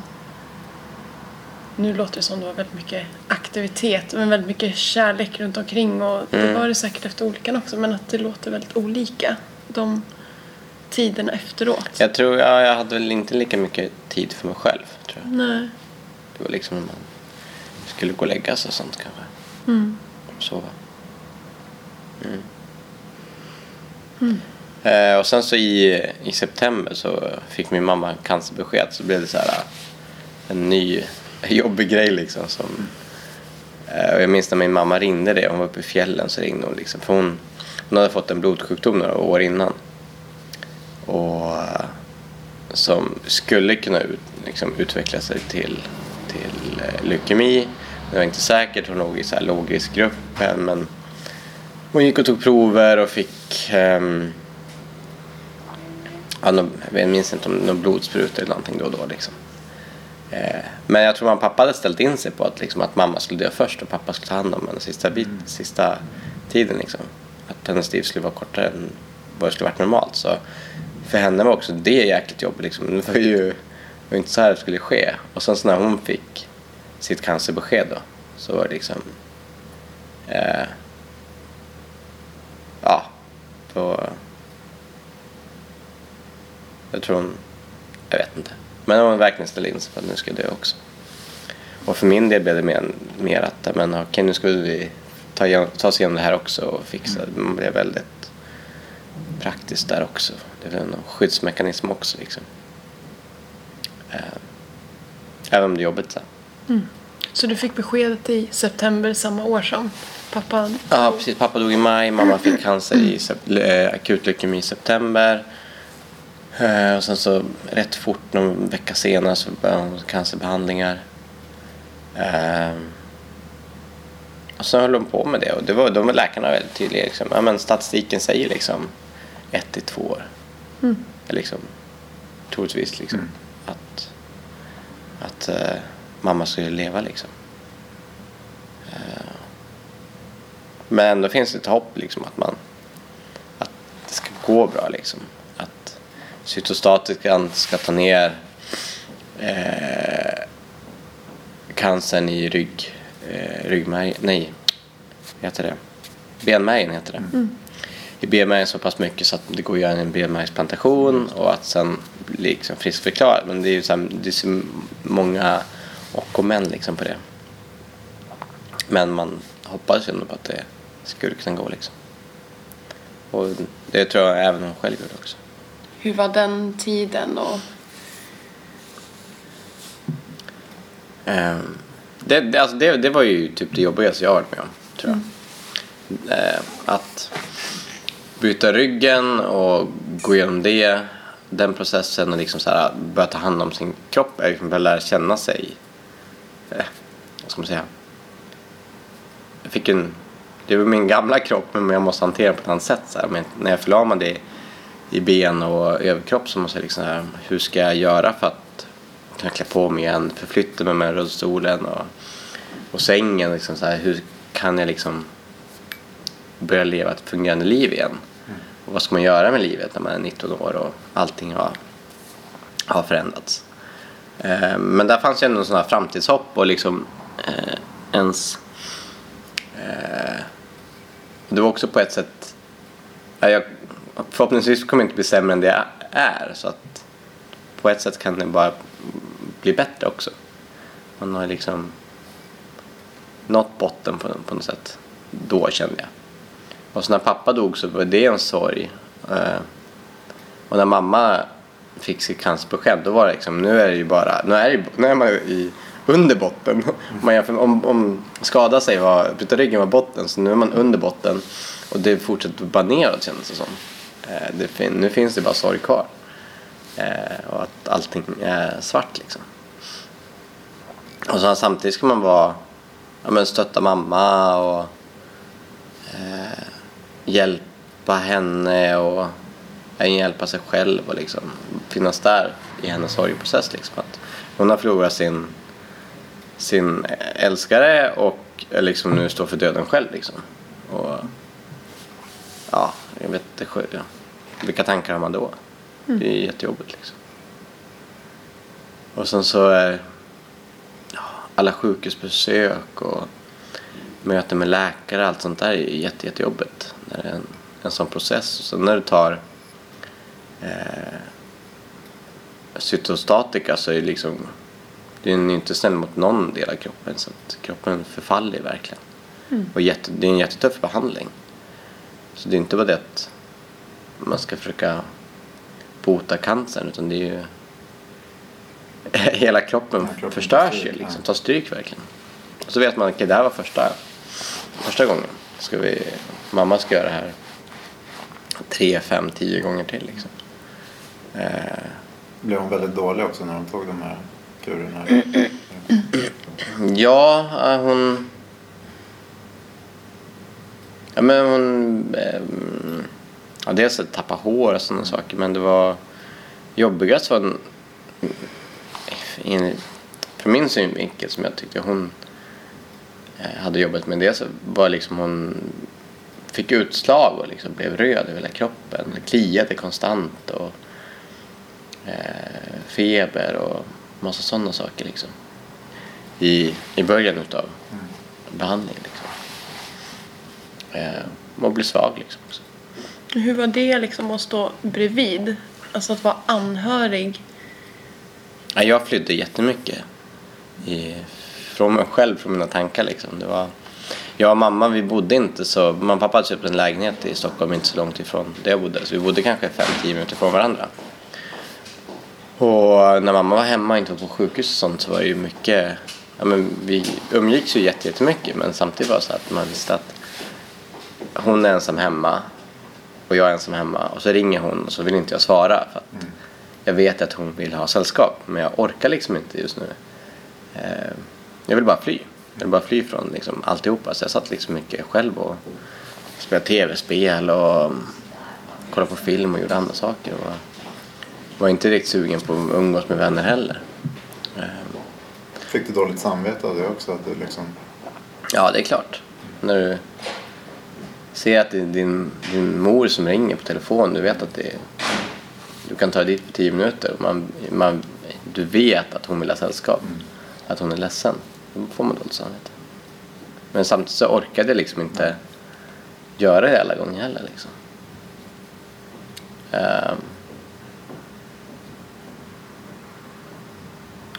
Nu låter det som det var väldigt mycket aktivitet men väldigt mycket kärlek runt omkring och det Mm. var det säkert efter olyckan också men att det låter väldigt olika de tiderna efteråt. Jag tror ja, jag hade väl inte lika mycket tid för mig själv. Tror jag. Nej. Det var liksom när man skulle gå och lägga sig och sånt kanske. Mm. sova. Mm. Eh, och sen så i, i september så fick min mamma cancerbesked så blev det så här en ny jobbig grej liksom. Som, och jag minns när min mamma ringde det, hon var uppe i fjällen så ringde hon liksom. För hon, hon hade fått en blodsjukdom några år innan. Och eh, som skulle kunna ut, liksom, utveckla sig till, till eh, leukemi. Det var inte säkert, hon låg i så här lågriskgruppen men hon gick och tog prover och fick ehm, ja, någon, jag minns inte om någon blodsprut eller någonting då och då liksom. Eh, men jag tror att pappa hade ställt in sig på att, liksom, att mamma skulle dö först och pappa skulle ta hand om henne sista, bit, sista tiden. Liksom. Att hennes liv skulle vara kortare än vad det skulle varit normalt. Så för henne var också det jäkligt jobbigt. Liksom. Det var ju var inte så här det skulle ske. Och sen så när hon fick sitt cancerbesked då så var det liksom eh, ja, då jag tror hon, jag vet inte. Men hon verkligen ställde in sig på att nu ska jag dö också. Och för min del blev det mer, mer att men, okej, nu ska vi ta, igen- ta oss igenom det här också och fixa. Man blev väldigt praktiskt där också. Det väl en skyddsmekanism också liksom. Eh, även om det är jobbigt. Så. Så du fick beskedet i september samma år som pappan? Ja, precis. Pappa dog i maj, mamma fick cancer i eh, akut leukemi i september. Eh, Och sen så rätt fort, någon vecka senare, så började hon cancerbehandlingar. Eh, Och så höll hon på med det och det var, de var läkarna väldigt tydliga. Liksom. Ja, men statistiken säger liksom ett till två år. Liksom, troligtvis liksom, att, att eh, mamma skulle leva. Liksom. Men ändå finns det ett hopp liksom att man att det ska gå bra liksom. Cytostatikan ska ta ner eh, cancern i rygg, eh, ryggmärg, nej, heter det? Benmärgen heter det. I benmärgen så pass mycket så att det går att göra en benmärgsplantation och att sen bli liksom friskförklarad. Men det är ju så, här, det så många och och men liksom på det. Men man hoppas ju ändå på att det skulle kunna gå liksom. Och det tror jag även hon själv gjorde också. Hur var den tiden och ehm, det, det, alltså det, det var ju typ det jobbigaste jag har varit med om, tror jag. Ehm, att byta ryggen och gå igenom det, den processen och liksom så här, börja ta hand om sin kropp, är liksom börja lära känna sig. Eh, vad ska man säga? Jag fick en, det var min gamla kropp men jag måste hantera den på ett annat sätt. Så här. Men när jag är förlamad i, i ben och överkropp så måste jag liksom här, hur ska jag göra för att kunna klä på mig igen, förflytta mig med rullstolen och, och sängen. Liksom så här, hur kan jag liksom börja leva ett fungerande liv igen? Och vad ska man göra med livet när man är 19 år och allting har, har förändrats? Eh, men där fanns ju ändå här framtidshopp och liksom eh, ens eh, det var också på ett sätt ja, jag, förhoppningsvis kommer det inte bli sämre än det jag är så att på ett sätt kan det bara bli bättre också. Man har liksom nått botten på, på något sätt. Då kände jag. Och så när pappa dog så var det en sorg. Eh, och när mamma fick sitt cancerbesked då var det liksom, nu är det ju bara, nu är, det, nu är man ju i, under botten. Om Man jämför, om, om skada sig var, byta ryggen var botten så nu är man under botten och det fortsätter bara neråt kändes det som. Eh, det, fin- nu finns det bara sorg kvar. Eh, och att allting är svart liksom. Och så samtidigt ska man vara, ja men stötta mamma och eh, hjälpa henne och även hjälpa sig själv och liksom finnas där i hennes sorgeprocess. Liksom. Att hon har förlorat sin, sin älskare och liksom nu står för döden själv. Liksom. Och, ja, jag vet inte. Vilka tankar har man då? Det är jättejobbigt liksom. Och sen så är ja, alla sjukhusbesök och möten med läkare allt sånt där är jätte, jättejobbigt. När det är en, en sån process. Och sen när du tar eh, cytostatika så är det liksom det är inte snäll mot någon del av kroppen så att kroppen förfaller verkligen. Och jätte, det är en jättetuff behandling. Så det är inte bara det att man ska försöka bota cancern utan det är ju hela kroppen, Ja, kroppen förstörs ju liksom, ja. tar stryk verkligen. Och så vet man att okay, det här var första, första gången. Ska vi, mamma ska göra det här tre, fem, tio gånger till liksom. Eh, Blev hon väldigt dålig också när de tog de här kurerna? Ja, hon... Ja, men hon... ehm, Ja, dels att tappa hår och sådana saker, men det var jobbigast var in, från min synvinkel som jag tyckte hon eh, hade jobbat med det så var liksom hon fick utslag och liksom blev röd över hela kroppen, kliade konstant och eh, feber och massa sådana saker liksom. I, i början utav behandlingen liksom. Eh, och bli svag liksom. Hur var det liksom att stå bredvid? Alltså att vara anhörig. Ja, jag flydde jättemycket. I, från mig själv, från mina tankar liksom. Det var, jag och mamma, vi bodde inte så... Mamma och pappa hade köpt en lägenhet i Stockholm, inte så långt ifrån där jag bodde. Så vi bodde kanske 5-10 minuter från varandra. Och när mamma var hemma och inte var på sjukhus och sånt så var det ju mycket... Ja, men vi umgicks ju jätte- jättemycket men samtidigt var det så att man visste att hon är ensam hemma och jag är ensam hemma och så ringer hon och så vill inte jag svara för att jag vet att hon vill ha sällskap men jag orkar liksom inte just nu. Eh, jag vill bara fly. Jag vill bara fly från liksom alltihopa så jag satt liksom mycket själv och spelade tv-spel och kollade på film och gjorde andra saker. Och var inte riktigt sugen på att umgås med vänner heller. Eh, Fick du dåligt samvete av det också? Att du liksom... Ja, det är klart. När du ser att det är din, din mor som ringer på telefon, du vet att det är, du kan ta dit på tio minuter. Man, man, du vet att hon vill ha sällskap, att hon är ledsen. Då får man dåligt samvete. Men samtidigt så orkade jag liksom inte göra det alla gånger heller. Liksom. Um.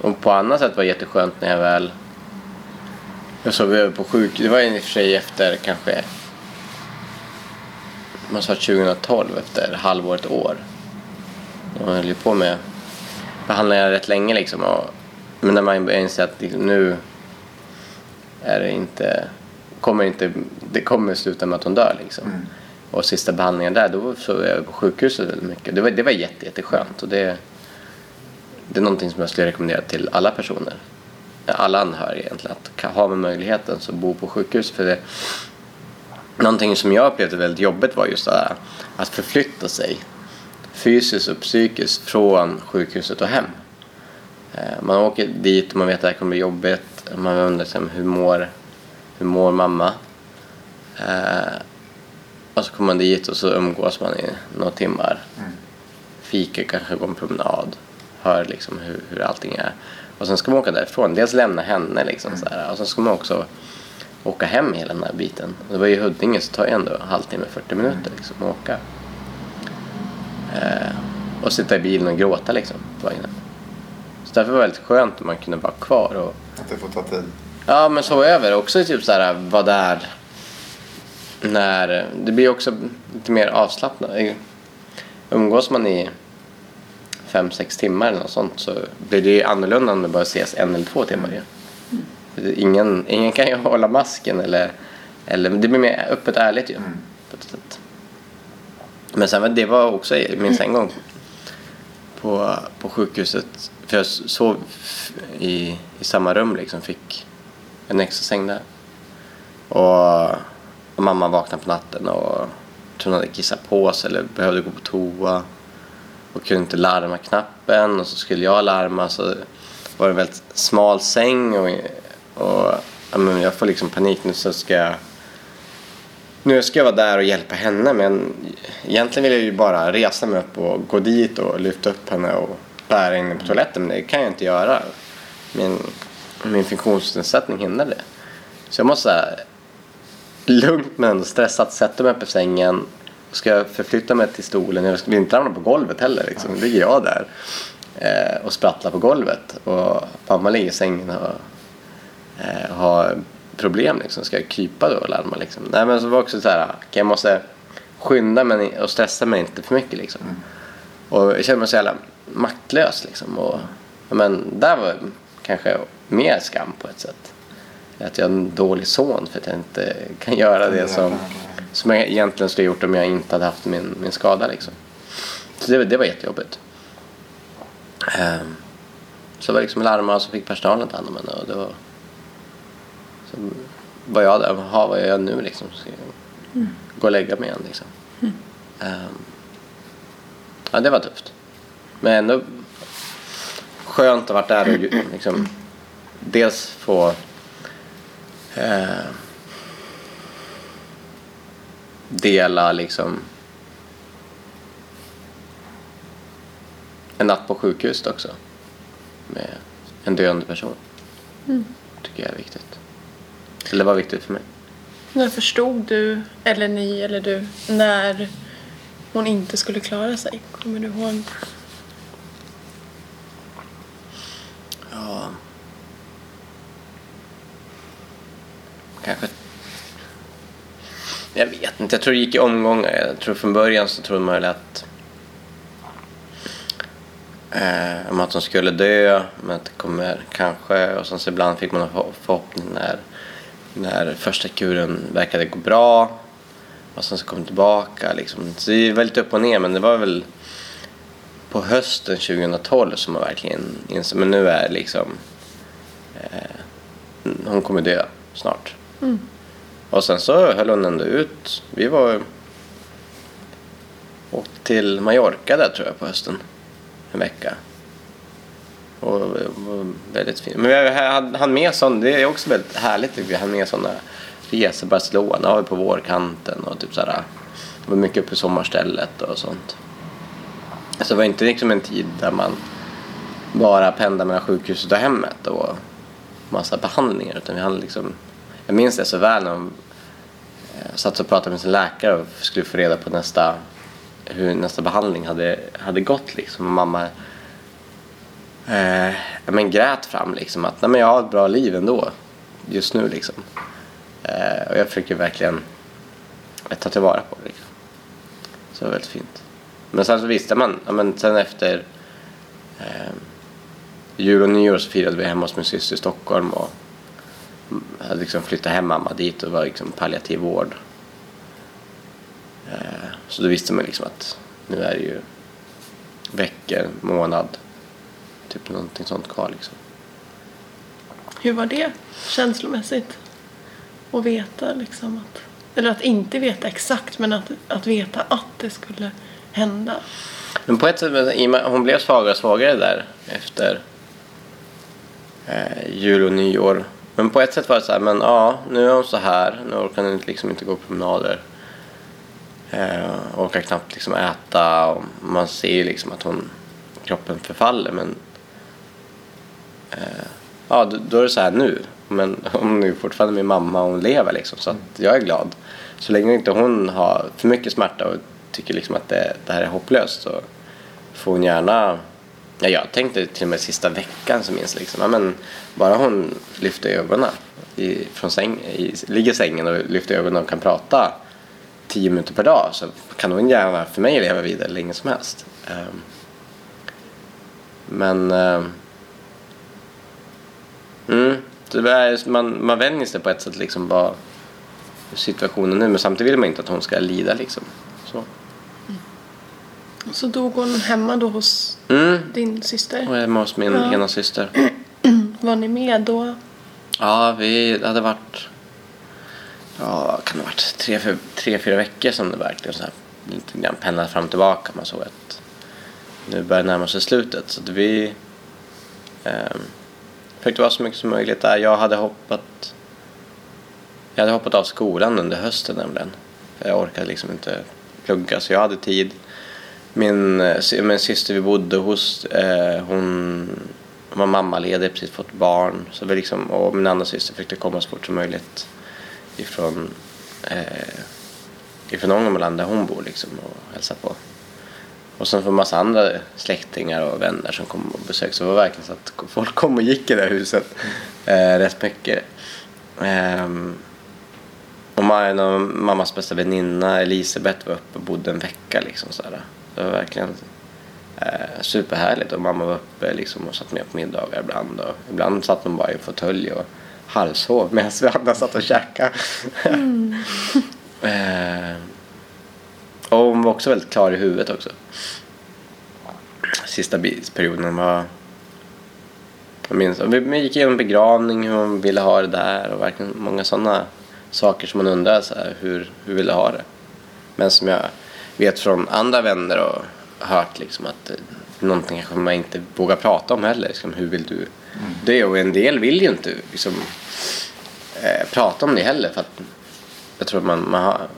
och på annat sätt var det jätteskönt när jag väl jag sov över på sjuk. Det var i och för sig efter kanske man sa 2012 efter halvåret år. Jag höll ju på med behandlingar rätt länge liksom. Och, men när man inser att liksom, nu är det inte, kommer inte, det kommer sluta med att hon dör liksom. Mm. Och sista behandlingen där, då sov jag på sjukhuset väldigt mycket. Det var, det var jätte, jätteskönt och det, det är någonting som jag skulle rekommendera till alla personer. Alla anhöriga egentligen. Att har man möjligheten så bo på sjukhus. För det, någonting som jag upplevde väldigt jobbigt var just det här, att förflytta sig fysiskt och psykiskt från sjukhuset och hem. Eh, Man åker dit och man vet att det här kommer bli jobbigt. Man undrar liksom, hur mår, hur mår mamma? Eh, och så kommer man dit och så umgås man i några timmar. Fika, kanske gå en promenad. Hör liksom hur, hur allting är. Och sen ska man åka därifrån. Dels lämna henne liksom så här, och sen ska man också åka hem hela den här biten. Det var ju i Huddinge så tar det ändå en halvtimme, 40 minuter liksom att åka. Eh, och sitta i bilen och gråta liksom på vägen hem. Så därför var det väldigt skönt att man kunde vara kvar och Att det får ta tid. Ja, men så över också typ så här vara där när det blir också lite mer avslappnat. Umgås man i fem, sex timmar eller något sånt så blir det ju annorlunda om det bara ses en eller två timmar det- Ingen, ingen kan ju hålla masken eller, eller det blir mer öppet ärligt ju. På ett sätt. Men sen det var också, jag minns en gång på, på sjukhuset, för jag sov i, i samma rum liksom, fick en extra säng där. Och, och mamma vaknade på natten och hon hade kissat på sig eller behövde gå på toa och kunde inte larma knappen och så skulle jag larma så var det en väldigt smal säng och, och men jag får liksom panik nu så ska jag nu ska jag vara där och hjälpa henne men egentligen vill jag ju bara resa mig upp och gå dit och lyfta upp henne och bära in henne på toaletten men det kan jag inte göra. Min, min funktionsnedsättning hindrar det. Så jag måste här, lugnt men ändå stressat sätta mig på sängen och ska jag förflytta mig till stolen. Jag vill inte ramla på golvet heller. Liksom. Då ligger jag där eh, och sprattlar på golvet och mamma ligger i sängen och eh, har problem. Liksom. Ska jag krypa då och larma? Liksom? Nej men så var det också så här, okay, jag måste skynda mig och stressa mig inte för mycket. Liksom. Och jag kände mig så jävla maktlös. Liksom. Och, men där var kanske mer skam på ett sätt. Att jag är en dålig son för att jag inte kan göra det som, som jag egentligen skulle ha gjort om jag inte hade haft min, min skada. Liksom. Så det, det var jättejobbigt. Um, så var det liksom larma och så fick personalen ta hand om henne. Och då, så var jag där, jaha vad gör jag nu liksom? Ska jag gå och lägga mig igen liksom. Ehm, ja det var tufft. Men ändå skönt att ha varit där och liksom dels få eh, dela liksom en natt på sjukhuset också. Med en döende person. Tycker jag är viktigt. Eller var viktigt för mig. När förstod du, eller ni, eller du, när hon inte skulle klara sig? Kommer du ihåg? Ja. Kanske. Jag vet inte. Jag tror det gick i omgångar. Jag tror från början så trodde man väl att eh, om att hon skulle dö, men att det kommer kanske. Och sen så ibland fick man en förho- förhoppning när, när första kuren verkade gå bra. Och sen så kom det tillbaka liksom. Så det var lite upp och ner, men det var väl på hösten 2012 som man verkligen insåg, men nu är liksom eh, hon kommer dö snart. Och sen så höll hon ändå ut. Vi var åkte till Mallorca där tror jag på hösten. En vecka. Och och väldigt fint. Men vi hann med sån, det är också väldigt härligt tycker jag. Med sådana resor. Barcelona var vi på vårkanten och typ sådär. Det var mycket uppe sommarstället och sånt. Så det var inte liksom en tid där man bara pendlade mellan sjukhuset och hemmet och massa behandlingar. Utan vi hade liksom, jag minns det så väl när man eh, satt och pratade med sin läkare och skulle få reda på nästa, hur nästa behandling hade, hade gått. Liksom. Och mamma eh, men grät fram liksom att Nej, men jag har ett bra liv ändå just nu. Liksom. Eh, och jag försöker verkligen eh, ta tillvara på det. Liksom. Så det var väldigt fint. Men sen så visste man, ja, men sen efter eh, jul och nyår så firade vi hemma hos min syster i Stockholm och mm, hade liksom flyttat hem mamma dit och var liksom palliativ vård. Eh, så då visste man liksom att nu är det ju veckor, månad, typ någonting sånt kvar liksom. Hur var det känslomässigt? Att veta liksom att... Eller att inte veta exakt, men att, att veta att det skulle hända. Men på ett sätt, hon blev svagare och svagare där efter eh, jul och nyår. Men på ett sätt var det så här, men ja, nu är hon så här, nu orkar hon liksom inte gå promenader. Eh, orkar knappt liksom äta och man ser ju liksom att hon, kroppen förfaller men eh, ja, då, då är det så här nu. Men hon är fortfarande min mamma och hon lever liksom så att jag är glad. Så länge inte hon har för mycket smärta och tycker liksom att det, det här är hopplöst så får hon gärna Ja, jag tänkte till och med sista veckan så minns jag liksom, ja, men bara hon lyfter ögonen i, från säng, i, ligger i sängen och lyfter ögonen och kan prata tio minuter per dag så kan hon gärna för mig leva vidare länge som helst. Um, men um, mm, är, man, man vänjer sig på ett sätt liksom bara situationen nu men samtidigt vill man inte att hon ska lida liksom. Så. Så dog hon hemma då hos Mm. din syster. Och hemma hos min Ja. ena syster. Var ni med då? Ja, vi hade varit... Ja, vad kan det ha varit? Tre, fyra, tre, fyra veckor som det verkligen så här, lite grann pendlade fram och tillbaka. Man såg att nu börjar närma sig slutet. Så att vi eh, försökte vara så mycket som möjligt där. Jag hade hoppat... Jag hade hoppat av skolan under hösten nämligen. Jag orkade liksom inte plugga så jag hade tid. Min, eh, min syster vi bodde hos, eh, hon var mammaledig, precis fått barn. Så vi liksom, och min andra syster försökte komma så fort som möjligt ifrån, eh, ifrån Ångermanland där hon bor liksom och hälsa på. Och sen för en massa andra släktingar och vänner som kom och besökte. Så det var verkligen så att folk kom och gick i det här huset eh, rätt mycket. Ehm, och en av mammas bästa väninna Elisabeth var uppe och bodde en vecka liksom så. Det var verkligen eh, superhärligt och mamma var uppe liksom och satt med på middagar ibland och ibland satt hon bara i en fåtölj och halvsov medan vi andra satt och käkade. eh, och hon var också väldigt klar i huvudet också. Sista perioden var jag minns, vi gick igenom begravning, hur hon ville ha det där och verkligen många sådana saker som man undrar så här, hur, hur vill du ha det? Men som jag vet från andra vänner och hört liksom att någonting kanske man inte vågar prata om heller. Liksom, hur vill du det? Och en del vill ju inte liksom, eh, prata om det heller för att jag tror att man, man har,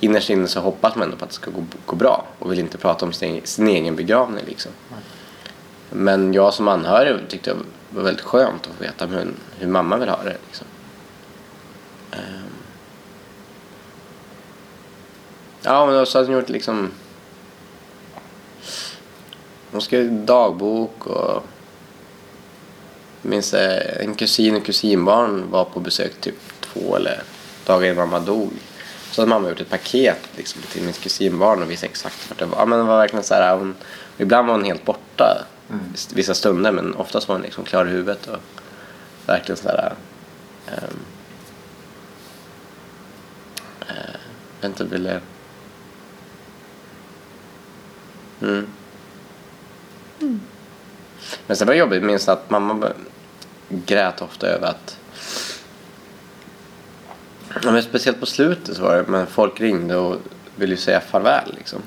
innerst inne så hoppas man ändå på att det ska gå, gå bra och vill inte prata om sin, sin egen begravning liksom. Men jag som anhörig tyckte det var väldigt skönt att få veta hur, hur mamma vill ha det. Liksom. Ehm. Ja, men så hade hon gjort liksom... Hon skrev dagbok och... Jag minns eh, en kusin och kusinbarn var på besök typ två eller dagar innan mamma dog. Så hade mamma gjort ett paket liksom, till mitt kusinbarn och visade exakt vart det var. Ja, men det var verkligen så här, hon, ibland var hon helt borta vissa stunder men oftast var hon liksom klar i huvudet och verkligen så här... Um, uh, jag inte, ville... Mm. Men sen var det jobbigt, minns att mamma grät ofta över att Ja, men speciellt på slutet så var det, men folk ringde och ville ju säga farväl liksom.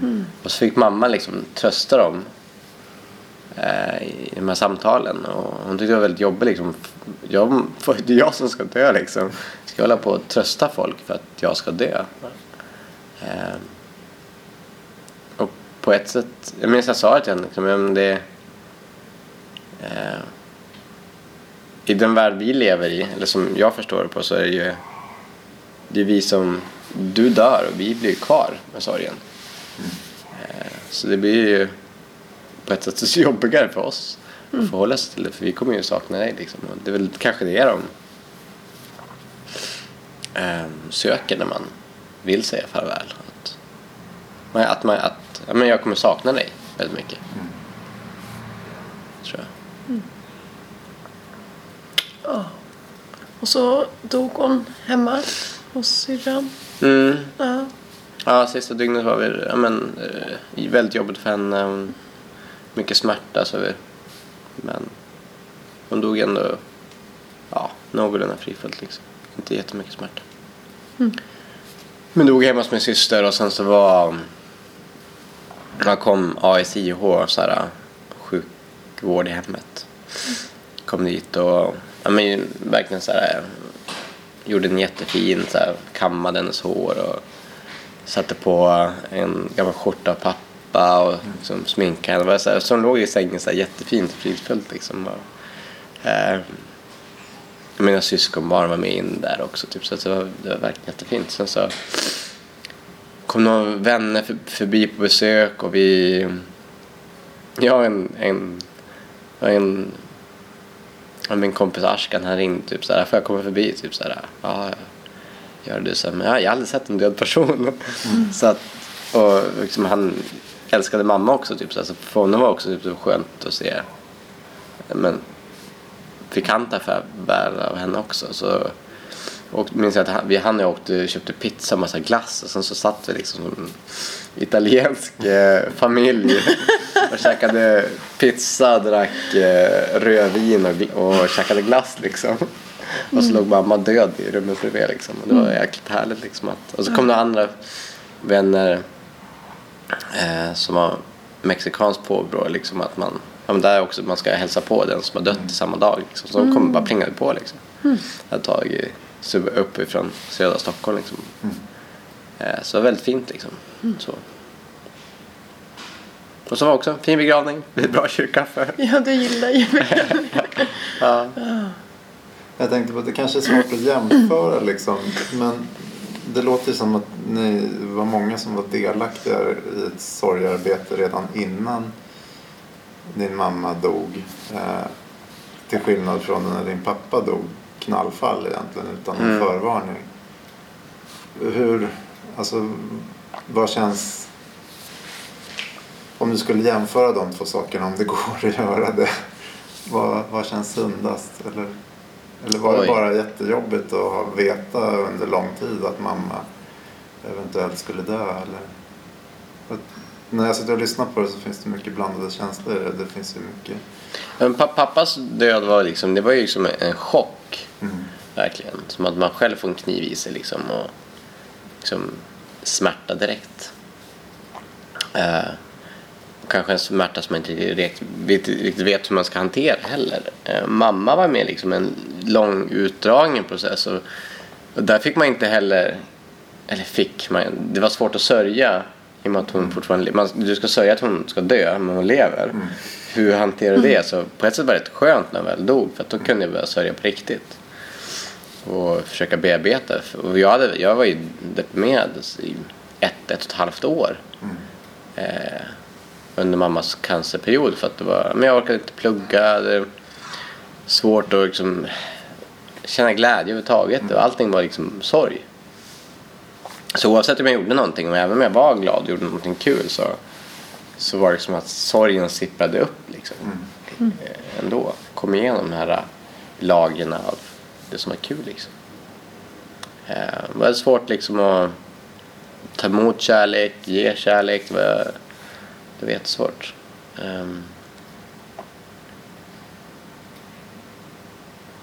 Mm. Och så fick mamma liksom trösta dem eh, i de här samtalen och hon tyckte det var väldigt jobbigt liksom. Jag, det är jag som ska dö liksom. Ska jag hålla på och trösta folk för att jag ska dö? Eh, och på ett sätt, jag minns jag sa det till henne liksom, men det eh, i den värld vi lever i, eller som jag förstår det på, så är det ju det är vi som, du dör och vi blir kvar med sorgen. Eh, Så det blir ju på ett sätt jobbigare för oss att förhålla oss till det för vi kommer ju sakna dig liksom. Och det är väl kanske det de eh, söker när man vill säga farväl. Att, man- att, man, att ja, men jag kommer sakna dig väldigt mycket. Tror jag. Och så dog hon hemma hos syrran. Mm. Ja. Ja, sista dygnet var vi, ja, men, eh, väldigt jobbigt för henne. Mycket smärta så vi. Men hon dog ändå ja, någorlunda frifullt liksom. Inte jättemycket smärta. Men dog hemma hos min syster och sen så var man kom ASIH, så här, sjukvård i hemmet. Kom dit och ja, men, verkligen så här, gjorde en jättefin, så här, kammade hennes hår och satte på en gammal skjorta av pappa och liksom, sminkade henne. Så, här, så hon låg i sängen så här, jättefint och fridfullt. Liksom. Och, eh, mina syskonbarn var med in där också. Typ, så det, var, det var verkligen jättefint. Sen så kom några vänner för, förbi på besök och vi... Jag en, en, en min kompis Ashkan han ringde typ såhär, får jag komma förbi? Typ såhär, ja, gör det. Så, men ja, jag har aldrig sett en död person. så att, och liksom, han älskade mamma också typ såhär, så för honom var också typ, så skönt att se. Men fick han ta farväl av henne också. Så, och minns jag att han, vi, han och jag åkte, köpte pizza och massa glass och sen så satt vi liksom italiensk eh, familj och käkade pizza, drack eh, rödvin och, och käkade glass liksom. Och så låg mamma död i rummet bredvid liksom. Och det var jäkligt härligt liksom. Att, och så kom det andra vänner eh, som har mexikanskt påbrå liksom att man Ja, men där också man ska hälsa på den som har dött samma dag. Liksom. Så de kommer bara plingade på liksom. Jag har tagit sub- upp ifrån södra Stockholm liksom. Eh, så det var väldigt fint liksom. Så. Och så var också fin begravning, vid bra kyrkkaffe. ja, du gillar ju Ja. Jag tänkte på att det kanske är svårt att jämföra liksom. Men det låter ju som att ni var många som var delaktiga i ett sorgarbete redan innan din mamma dog. Eh, till skillnad från när din pappa dog knallfall egentligen utan Mm. förvarning. Hur, alltså vad känns om du skulle jämföra de två sakerna, om det går att göra det. Vad, vad känns sundast? Eller, eller var det Oj. bara jättejobbigt att ha veta under lång tid att mamma eventuellt skulle dö? Eller? När jag sitter och lyssnar på det så finns det mycket blandade känslor det. Det finns ju mycket... Men pa- pappas död var liksom, det var ju liksom en chock. Mm. Verkligen. Som att man själv får en kniv i sig liksom och liksom smärta direkt. Eh, kanske en smärta som man inte riktigt vet, vet hur man ska hantera heller. Eh, mamma var med liksom en lång utdragen process och, och där fick man inte heller, eller fick man, det var svårt att sörja i och med att hon fortfarande, man, du ska sörja att hon ska dö men hon lever. hur hanterar du det? Så på ett sätt var det rätt skönt när jag väl dog för att då kunde jag börja sörja på riktigt. Och försöka bearbeta. Och jag, hade, jag var ju deprimerad i ett, ett och ett halvt år. Eh, under mammas cancerperiod för att det var, men jag orkade inte plugga. Det var svårt att liksom känna glädje överhuvudtaget. Och allting var liksom sorg. Så oavsett om jag gjorde någonting, och även om jag var glad och gjorde någonting kul så, så var det som att sorgen sipprade upp liksom. Eh, Ändå. Kom igenom de här lagren av det som var kul liksom. Eh, Det var svårt liksom att ta emot kärlek, ge kärlek. Det var, det var jättesvårt. Um,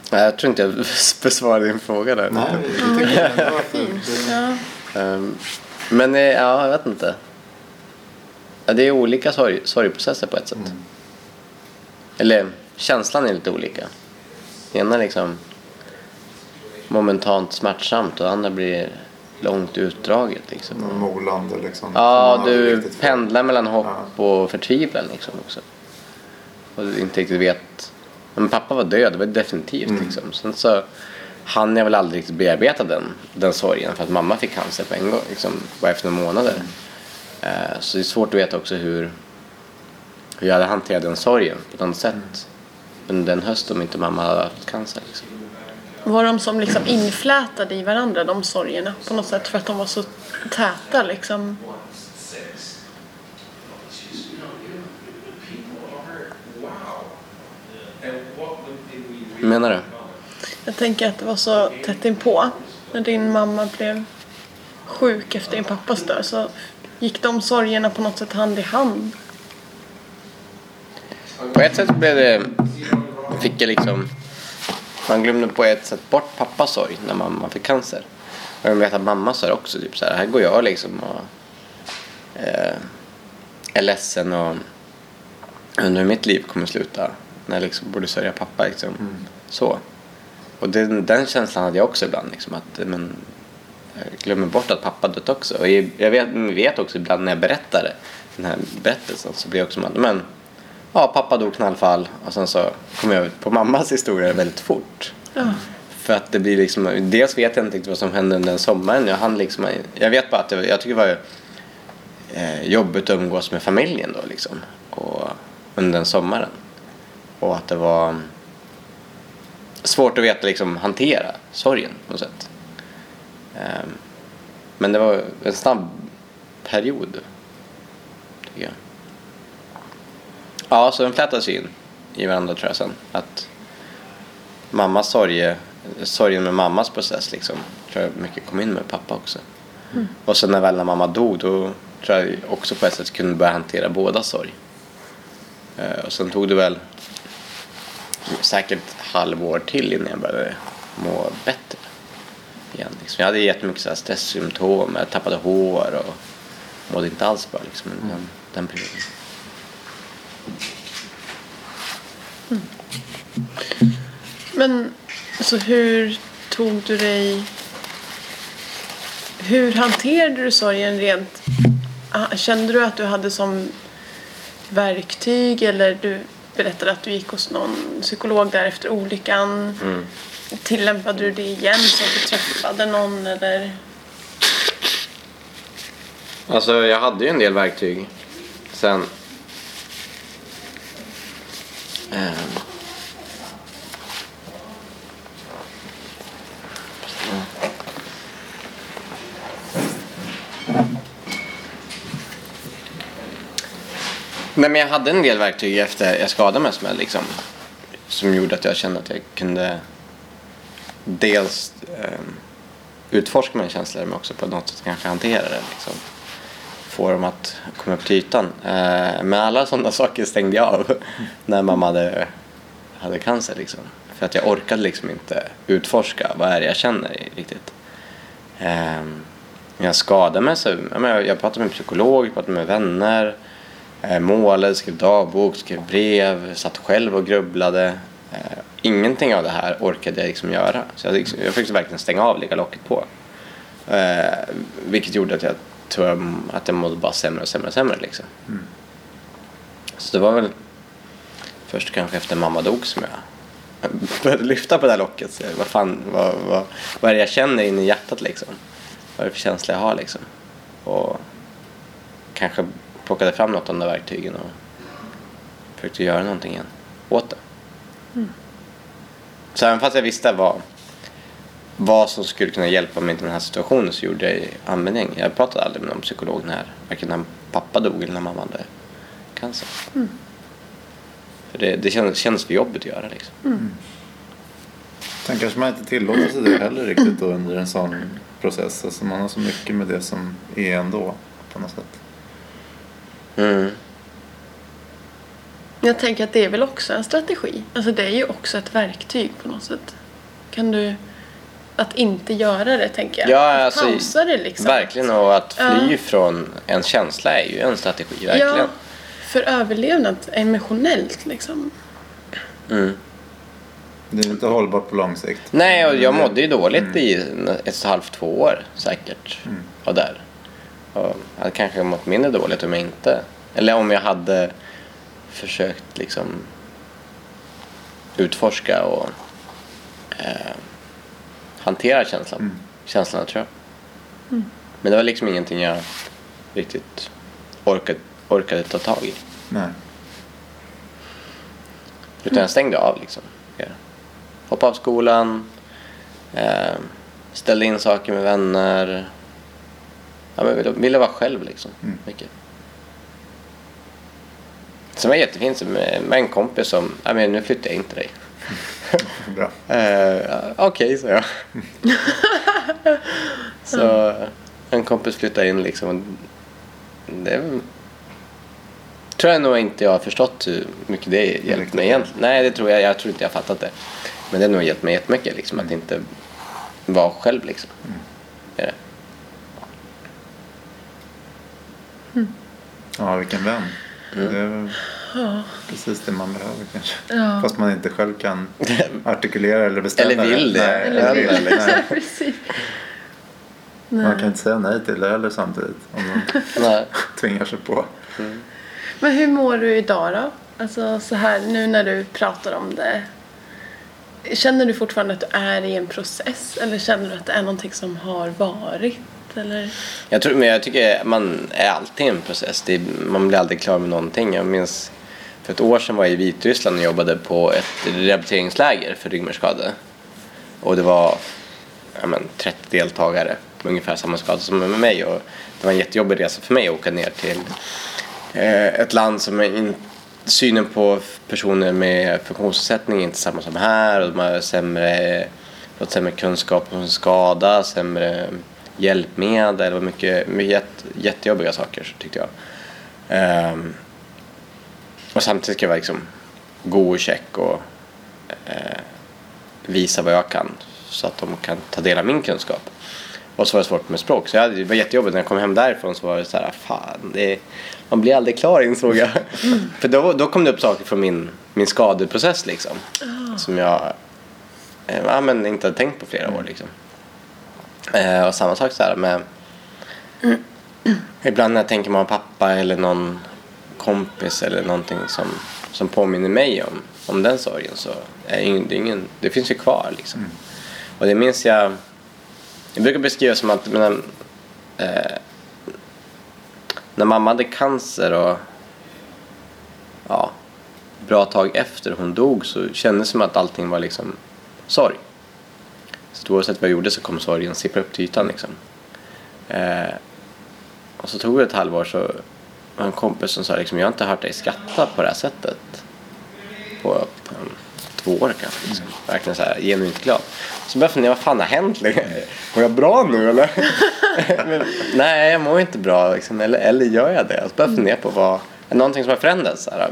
jag tror inte jag besvarade din fråga där. Nej, tycker det, det, Ja. Ehm, men eh, ja, jag vet inte. Det är olika sorg, sorgprocesser på ett sätt. Eller känslan är lite olika. Ena är liksom momentant smärtsamt och andra blir långt utdraget. Liksom. molande liksom. Ja, du pendlar mellan hopp och förtvivlan liksom också. Och du inte riktigt vet. Men pappa var död, det var definitivt Mm. liksom. Sen så hann jag väl aldrig riktigt bearbeta den, den sorgen för att mamma fick cancer på en gång, liksom, bara efter några månader. Eh, så det är svårt att veta också hur, hur jag hade hanterat den sorgen på annat sätt under den hösten om inte mamma hade haft cancer. Liksom. Var de som liksom inflätade i varandra, de sorgerna på något sätt för att de var så täta liksom? Menar du? Jag tänker att det var så tätt inpå. När din mamma blev sjuk efter din pappas död så gick de sorgerna på något sätt hand i hand. På ett sätt blev det, fick jag liksom, man glömde på ett sätt bort pappas sorg när mamma fick cancer. Och jag vet att mamma sa också typ så här, här går jag liksom och eh, är ledsen och undrar hur mitt liv kommer sluta. När jag liksom borde sörja pappa liksom. Så. Och den, den känslan hade jag också ibland liksom att men, jag glömmer bort att pappa dött också. Och jag vet, vet också ibland när jag berättar den här berättelsen så blir jag också att men ja, pappa dog knallfall och sen så kom jag ut på mammas historia väldigt fort. Ja. För att det blir liksom, dels vet jag inte riktigt vad som hände under den sommaren. Jag, hann liksom, jag vet bara att det, jag tycker det var eh, jobbigt att umgås med familjen då liksom. Och, under den sommaren. Och att det var svårt att veta liksom hantera sorgen på något sätt. Ehm, men det var en snabb period. Tycker jag. Ja, så den flätas in i varandra tror jag sen. Att mammas sorg, sorgen med mammas process liksom, tror jag mycket kom in med pappa också. Och sen när väl när mamma dog då tror jag också på ett sätt kunde börja hantera båda sorg. Eh, och sen tog det väl säkert halvår till innan jag började må bättre. Igen, liksom. Jag hade jättemycket så här stresssymptom, jag tappade hår och mådde inte alls bra liksom, under den, den perioden. Men så hur tog du dig... Hur hanterade du sorgen rent... Ah, Kände du att du hade som verktyg eller du berättade att du gick hos någon psykolog där efter olyckan. Tillämpade du det igen så att du träffade någon eller? Alltså jag hade ju en del verktyg. Sen... Ehm. Nej men jag hade en del verktyg efter jag skadade mig som, jag liksom, som gjorde att jag kände att jag kunde dels eh, utforska mina känslor men också på något sätt kanske hantera det. Liksom. Få dem att komma upp till ytan. Eh, men alla sådana saker stängde jag av när mamma hade, hade cancer. Liksom. För att jag orkade liksom inte utforska vad är det jag känner riktigt. När jag skadade mig så jag, jag pratade med en psykolog, pratade med vänner, eh, målade, skrev dagbok, skrev brev, satt själv och grubblade. Eh, ingenting av det här orkade jag liksom göra. Så jag, liksom, jag fick verkligen stänga av, lägga locket på. Eh, vilket gjorde att jag tror jag, att jag mådde bara sämre och sämre och sämre liksom. Så det var väl först kanske efter mamma dog som jag började lyfta på det här locket. Så, vad fan, vad, vad, vad är det jag känner in i hjärtat liksom? Vad är det för känsla jag har liksom? Och kanske plockade fram något av de där verktygen och försökte göra någonting igen åt det. Så även fast jag visste vad, vad som skulle kunna hjälpa mig i den här situationen så gjorde jag användning. Jag pratade aldrig med någon psykolog när, varken när pappa dog eller när mamma hade cancer. För det, det kändes för jobbigt att göra liksom. Sen kanske man inte tillåter sig det heller riktigt då under en sån process. Alltså man har så mycket med det som är ändå på något sätt. Mm. Jag tänker att det är väl också en strategi. Alltså det är ju också ett verktyg på något sätt. Kan du... Att inte göra det tänker jag. Ja, att alltså, pausa det liksom. Verkligen, och att fly Ja. från en känsla är ju en strategi, verkligen. Ja, för överlevnad emotionellt liksom. Mm. Det är inte hållbart på lång sikt. Nej, och jag mådde ju dåligt i ett och halvt, två år säkert. Och där. Och jag hade kanske mått mindre dåligt om jag inte... Eller om jag hade försökt liksom utforska och eh, hantera känslan. känslorna tror jag. Men det var liksom ingenting jag riktigt orkade, orkade ta tag i. Nej. Utan jag stängde av liksom. Jag Hoppade av skolan. Eh, ställde in saker med vänner. Ja, men ville, ville vara själv liksom. Mycket. Sen var det jättefint med, med en kompis som, ja men nu flyttar jag in till dig. Bra. Eh, Okej, sa jag. så en kompis flyttade in liksom. Det tror jag nog inte jag har förstått hur mycket det hjälpt mig egentligen. Nej, det tror jag. Jag tror inte jag har fattat det. Men det har nog hjälpt mig jättemycket liksom att inte vara själv liksom. Det är det. Ja, vilken vän. Mm. Det precis det man behöver kanske. Ja. Fast man inte själv kan artikulera eller bestämma Eller vill det. Nej, Eller eller vill det. Nej. Precis. Man kan inte säga nej till det heller samtidigt. Om man Nej. tvingar sig på. Men hur mår du idag då? Alltså så här nu när du pratar om det. Känner du fortfarande att du är i en process? Eller känner du att det är någonting som har varit? Eller? Jag, tror, men jag tycker man är alltid i en process. Det är, man blir aldrig klar med någonting. Jag minns för ett år sedan var jag i Vitryssland och jobbade på ett rehabiliteringsläger för ryggmärgsskadade. Och det var ja, men, 30 deltagare med ungefär samma skada som med mig. Och det var en jättejobbig resa för mig att åka ner till eh, ett land som är in, synen på personer med funktionsnedsättning är inte samma som här. Och de har sämre, fått sämre kunskap om sin skada, sämre hjälpmedel. Det var mycket, mycket jätte, jättejobbiga saker tyckte jag. Ehm, och samtidigt ska jag vara liksom god och check och eh, visa vad jag kan så att de kan ta del av min kunskap. Och så var det svårt med språk. Så jag det var jättejobbigt när jag kom hem därifrån så var det så här, fan, det är, man blir aldrig klar insåg jag. För då, då kom det upp saker från min, min skadeprocess liksom. Som jag eh, ja, men inte hade tänkt på flera år liksom. Eh, och samma sak så här med Ibland när jag tänker på pappa eller någon kompis eller någonting som, som påminner mig om, om den sorgen så är det, ingen, det, finns ju kvar liksom. Och det minns jag, jag brukar beskriva som att men, eh, när mamma hade cancer och ja, bra tag efter hon dog så kändes det som att allting var liksom sorg. Så oavsett vad jag gjorde så kom sorgen sippra upp till ytan liksom. Eh, och så tog det ett halvår så en kompis som sa liksom, jag har inte hört dig skratta på det här sättet på um, två år kanske. Liksom. Verkligen så här genuint glad. Så började jag fundera, vad fan har hänt? Mår jag bra nu eller? Men, nej, jag mår inte bra liksom. eller, eller gör jag det? Så började jag fundera på vad, någonting som har förändrats? Så, här.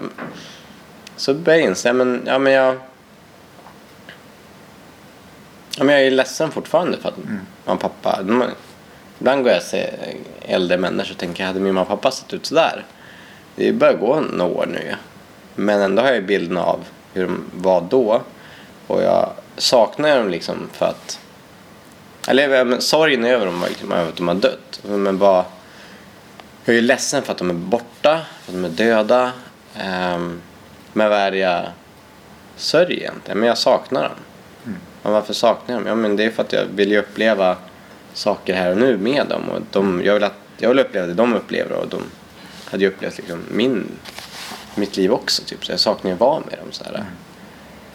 så började jag inse, men, ja, men jag Ja, men jag är ledsen fortfarande för att mamma och pappa... De, ibland går jag och ser äldre människor tänker, hade min mamma och pappa sett ut sådär? Det börjar gå några år nu ju. Men ändå har jag bilden av hur de var då. Och jag saknar dem liksom för att... Eller men sorgen över dem, liksom, över att de har dött. Men bara... Jag är ledsen för att de är borta, för att de är döda. Ehm, Men vad är det jag sörjer egentligen? Men jag saknar dem. Och varför saknar jag dem? Ja men det är för att jag vill ju uppleva saker här och nu med dem. Och de, jag, vill att, jag vill uppleva det de upplever och de hade ju upplevt liksom min, mitt liv också. Typ. Så jag saknar ju att vara med dem. Så här.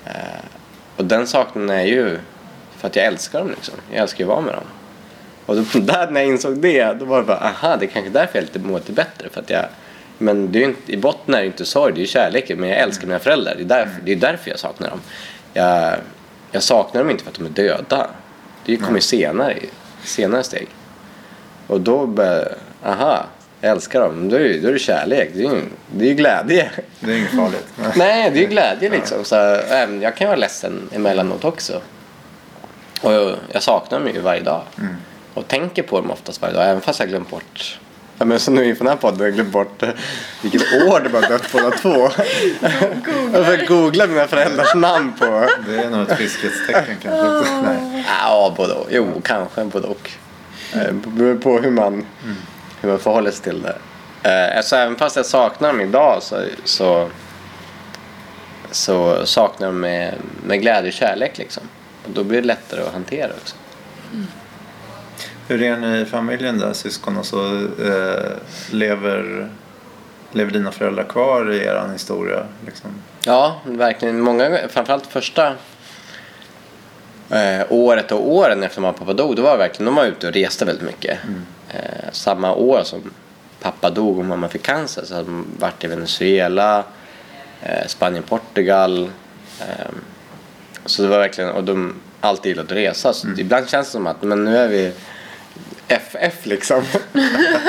Eh, och den saknaden är ju för att jag älskar dem. Liksom. Jag älskar ju att vara med dem. Och då, där när jag insåg det, då var det bara aha, det är kanske därför jag lite mår lite bättre. För att jag, men det är ju inte, i botten är det inte sorg, det är ju kärlek. Men jag älskar mina föräldrar, det är därför, det är därför jag saknar dem. Jag, jag saknar dem inte för att de är döda. Det kommer ju senare, i senare steg. Och då började aha, jag älskar dem. Då är, det- då är det kärlek, det är ju det är ju glädje. Det är inget farligt. Nej, det är ju glädje liksom. Så, även, jag kan vara ledsen emellanåt också. Och jag, jag saknar dem ju varje dag. Och tänker på dem oftast varje dag, även fast jag glömt bort Ja, men så nu inför den här podden har jag glömt bort eh, vilket år de har dött båda två. Jag får googla mina föräldrars namn på. Det är nog ett friskhetstecken kanske. Nej. Ja, både och. Jo, kanske både och. Eh, Det beror på hur man, hur man förhåller sig till det. Eh, Alltså, även fast jag saknar dem idag så, så, så saknar jag dem med, med glädje och kärlek. Liksom. Och då blir det lättare att hantera också. Hur är ni i familjen där, syskon? Och så, eh, lever, lever dina föräldrar kvar i er historia? Liksom? Ja, verkligen. Många, framförallt första eh, året och åren efter mamma och pappa dog, då var verkligen, de var ute och reste väldigt mycket. Eh, samma år som pappa dog och mamma fick cancer så hade de varit i Venezuela, eh, Spanien, Portugal. Eh, så det var verkligen, och de alltid gillat att resa. Så ibland känns det som att men nu är vi FF liksom.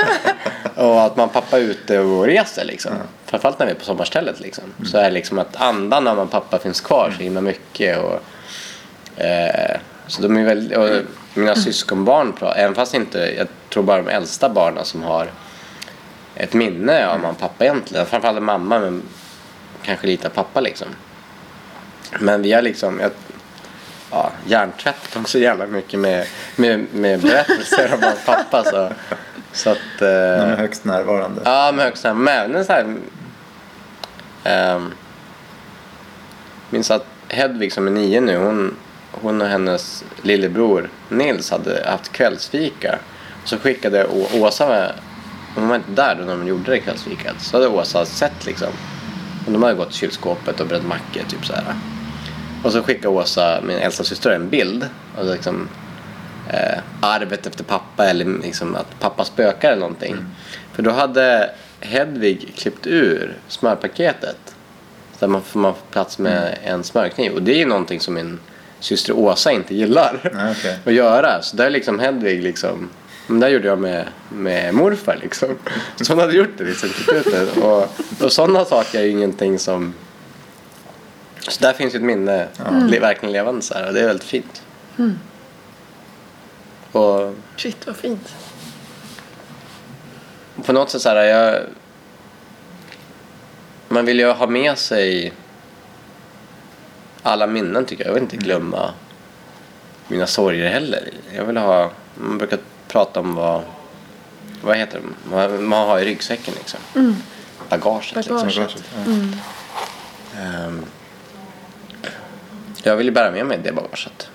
och att man pappa är ute och reser liksom. Framförallt när vi är på sommarstället liksom. Så är det liksom att andan av man pappa finns kvar så himla mycket. Och, eh, så de är väldigt, och mina syskonbarn, även fast inte, jag tror bara de äldsta barnen som har ett minne av mamma och pappa egentligen. Framförallt mamma men kanske lite av pappa liksom. Men vi har liksom, jag, ja, hjärntvättat dem så jävla mycket med, med, med berättelser om och pappa. Så, så att... De är Eh, högst närvarande. ja, men högst men även så här... ehm, minns att Hedvig som är nio nu, hon, hon och hennes lillebror Nils hade haft kvällsfika. Så skickade Å- Åsa med, hon var inte där då de gjorde det kvällsfikat. Så hade Åsa sett liksom. Och de hade gått till kylskåpet och brett mackor typ så här. Och så skickade Åsa, min äldsta syster, en bild. Och liksom, eh, arvet efter pappa eller liksom att pappa spökar eller någonting. För då hade Hedvig klippt ur smörpaketet. Så man får man får plats med en smörkniv. Och det är ju någonting som min syster Åsa inte gillar Nej, okej. att göra. Så där liksom Hedvig liksom men där gjorde jag med, med morfar liksom. Så hon hade gjort det liksom. Och, och sådana saker är ju ingenting som... Så där finns ju ett minne le, verkligen levande så här och det är väldigt fint. Och Shit vad fint. på något sätt så här, jag... Man vill ju ha med sig alla minnen tycker jag. Jag vill inte glömma mina sorger heller. Jag vill ha... Man brukar prata om vad... Vad heter det? Man, man har i ryggsäcken liksom. Bagaget, liksom. Bagage. Bagaget, ja. Ehm, jag vill ju bära med mig det bagaget.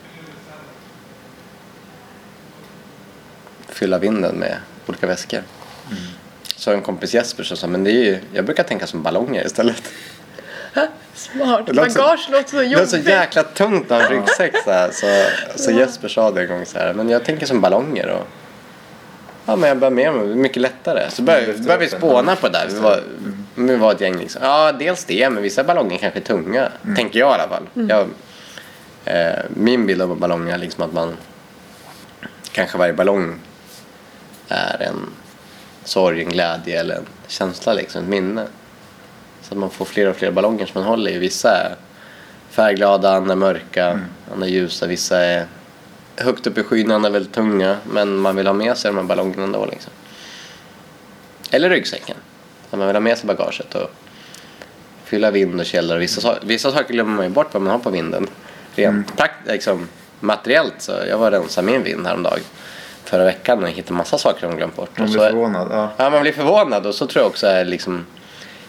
Fylla vinden med olika väskor. Så en kompis Jesper som sa, men det är ju, jag brukar tänka som ballonger istället. Smart. Det låter så- Bagage låter så Det är jobbigt. så jäkla tungt att ha en ryggsäck så, här, så, så Jesper sa det en gång så här, men jag tänker som ballonger och Ja men jag bär med mig, det är mycket lättare. Så började, Lyfter började vi spåna på det där. Vi var, vi var ett gäng liksom. Ja dels det, men vissa ballonger kanske är tunga. Tänker jag i alla fall. Jag, eh, min bild av ballonger är liksom att man kanske varje ballong är en sorg, en glädje eller en känsla liksom, ett minne. Så att man får fler och fler ballonger som man håller i. Vissa är färgglada, andra mörka, andra är ljusa, vissa är högt upp i skyn, andra väldigt tunga. Men man vill ha med sig de här ballongerna ändå liksom. Eller ryggsäcken. Så man vill ha med sig bagaget och fylla vind och källare. Vissa, sa- vissa saker glömmer man ju bort vad man har på vinden. Rent prakt, liksom, materiellt så jag var rensade min vind häromdagen förra veckan och hittade massa saker man glömt bort. Man blir så- förvånad. Ja. Ja, man blir förvånad och så tror jag också är liksom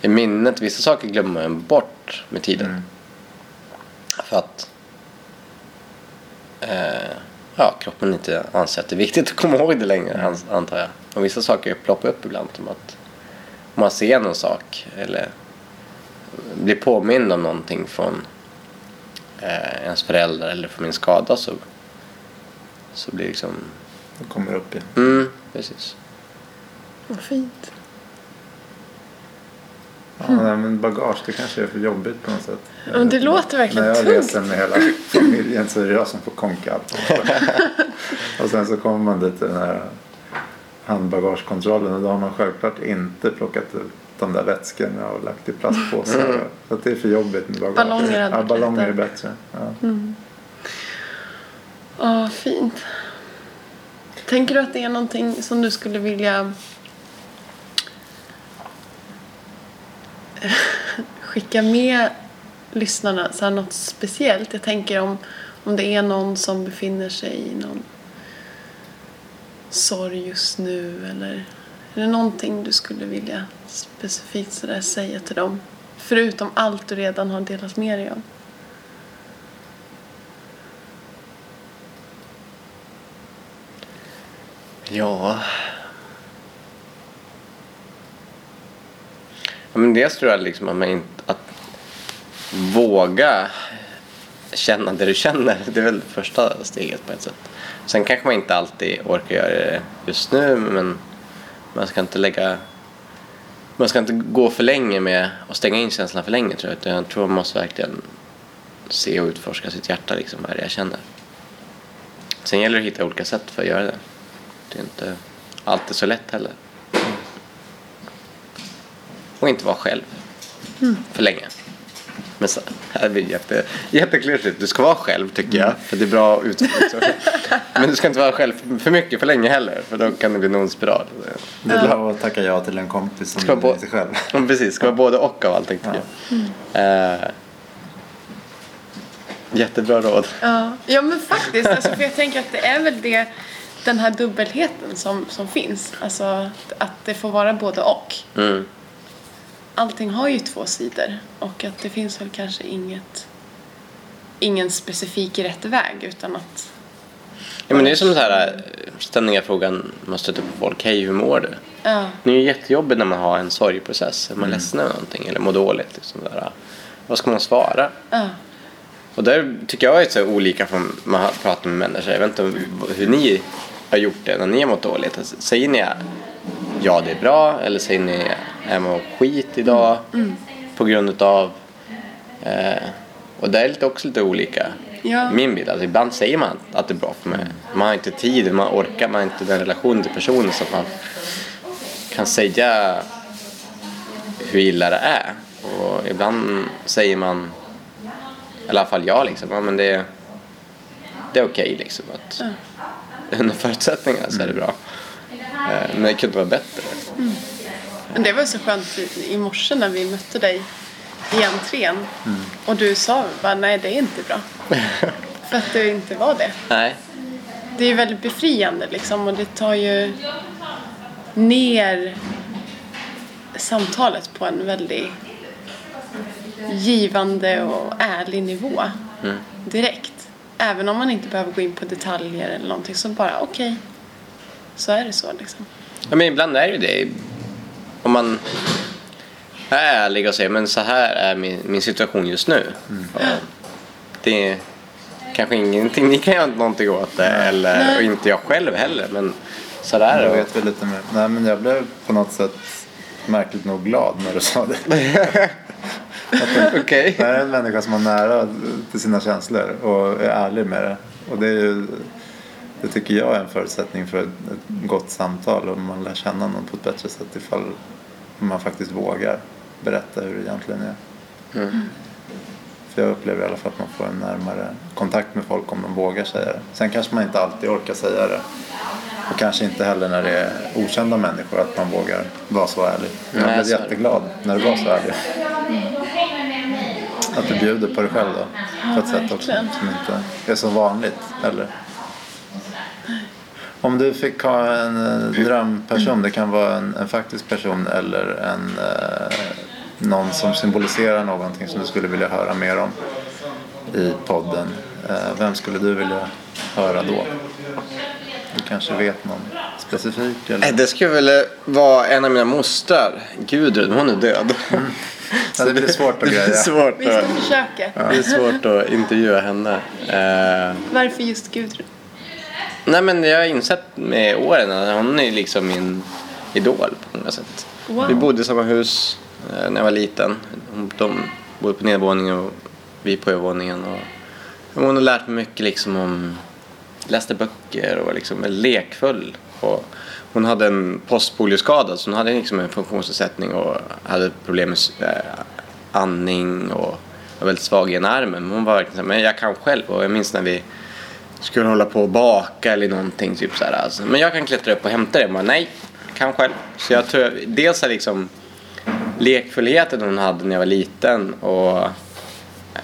i minnet, vissa saker glömmer man bort med tiden. Mm. För att eh, ja, kroppen inte anser att det är viktigt att komma ihåg det längre, ans- antar jag. Och vissa saker ploppar upp ibland, som att man ser någon sak eller blir påmind om någonting från eh, ens föräldrar eller från min skada så, så blir det liksom... Det kommer upp igen. Mm, precis. Vad fint. Ja, nej, men bagage, det kanske är för jobbigt på något sätt. Men det låter verkligen När jag tungt. reser med hela familjen så är det jag som får konka allt. och sen så kommer man dit till den här handbagagekontrollen och då har man självklart inte plockat ut de där vätskorna och lagt i plastpåsar. Så att det är för jobbigt med bagage. Ballonger hade ja, ballonger är bättre. Ja. Ja, fint. Tänker du att det är någonting som du skulle vilja skicka med lyssnarna? Så här något speciellt? Jag tänker om, om det är någon som befinner sig i någon sorg just nu eller är det någonting du skulle vilja specifikt sådär säga till dem? Förutom allt du redan har delat med dig om. Ja... ja men dels tror jag liksom att, man inte, att våga känna det du känner. Det är väl det första steget på ett sätt. Sen kanske man inte alltid orkar göra det just nu men man ska inte lägga man ska inte gå för länge med att stänga in känslan för länge tror jag. Utan jag tror man måste verkligen se och utforska sitt hjärta liksom, vad det jag känner. Sen gäller det att hitta olika sätt för att göra det. Det är inte alltid så lätt heller. Och inte vara själv för länge. Men så, här blir det jätte, jätteklyschigt. Du ska vara själv tycker jag. För det är bra utgå Men du ska inte vara själv för- mycket för länge heller. För då kan det bli en ond spiral. Det är bra att tacka ja till en kompis som Ska är på- sig själv. Ja, precis, det ska vara både och av allting tycker jag. Eh, jättebra råd. Ja, ja men faktiskt. Alltså, för jag tänker att det är väl det, den här dubbelheten som, som finns. Alltså att det får vara både och. Mm. Allting har ju två sidor och att det finns väl kanske inget ingen specifik rätt väg utan att Ja, men det är som så här eh, ständiga frågan man stöter på folk. Hej, hur mår du? ja, Det är ju jättejobbigt när man har en sorgprocess. Är man ledsen över någonting eller mår dåligt. Liksom där. Vad ska man svara? ja, Och där tycker jag är så olika från man har pratat med människor. Jag vet inte om- hur ni har gjort det när ni har mått dåligt. Alltså, Säger ni ja det är bra eller säger ni jag mår skit idag på grund utav eh, och det är lite också lite olika. Ja. Min bild, alltså ibland säger man att det är bra för mig. Man har inte tid, man orkar, man har inte den relationen till personen så att man kan säga hur illa det är. Och ibland säger man i alla fall jag liksom, ja men det, det är okej liksom. Att, Under förutsättningar så är det bra. Eh, Men det kunde vara bättre. Men det var så skönt i, morse när vi mötte dig i entrén och du sa bara nej det är inte bra. För att det inte var det. Nej. Det är väldigt befriande liksom och det tar ju ner samtalet på en väldigt givande och ärlig nivå direkt. Även om man inte behöver gå in på detaljer eller någonting så bara okej, så är det så liksom. Ja, men ibland är det ju det. Om man är ärlig och säger men så här är min, min situation just nu. Och Det är kanske ingenting ni kan göra någonting åt det eller, Nej. och inte jag själv heller men så där är Jag vet väl lite mer. Nej men jag blev på något sätt märkligt nog glad när du sa det. Okej. Det här är en människa som har nära till sina känslor och är ärlig med det. Och det är ju, det tycker jag är en förutsättning för ett, gott samtal och man lär känna någon på ett bättre sätt ifall man faktiskt vågar berätta hur det egentligen är. För jag upplever i alla fall att man får en närmare kontakt med folk om de vågar säga det. Sen kanske man inte alltid orkar säga det. Och kanske inte heller när det är okända människor att man vågar vara så ärlig. Men jag blev jätteglad när du var så ärlig. Att du bjuder på dig själv då. På ett sätt också som inte är så vanligt heller. Om du fick ha en eh, drömperson, det kan vara en, en faktisk person eller en, eh, någon som symboliserar någonting som du skulle vilja höra mer om i podden. Eh, vem skulle du vilja höra då? Du kanske vet någon specifik? Eller? Det skulle väl vara en av mina mostrar, Gudrun, hon är död. Ja, det blir svårt att Det är greja. svårt Vi ska att, försöka. det är svårt att intervjua henne. Eh, Varför just Gudrun? Nej men jag har insett med åren att hon är liksom min idol på många sätt. Wow. Vi bodde i samma hus eh, när jag var liten. De bodde på nedervåningen och vi på övervåningen. Och hon har lärt mig mycket liksom om, läste böcker och var liksom lekfull. Och hon hade en postpolioskada så hon hade liksom en funktionsnedsättning och hade problem med eh, andning och var väldigt svag i ena armen. Men hon var verkligen så här, men jag kan själv. Och jag minns när vi skulle hålla på och baka eller någonting. Typ så här, alltså. Men jag kan klättra upp och hämta det. Bara, nej, kan själv. Så jag tror, dels är liksom lekfullheten hon hade när jag var liten och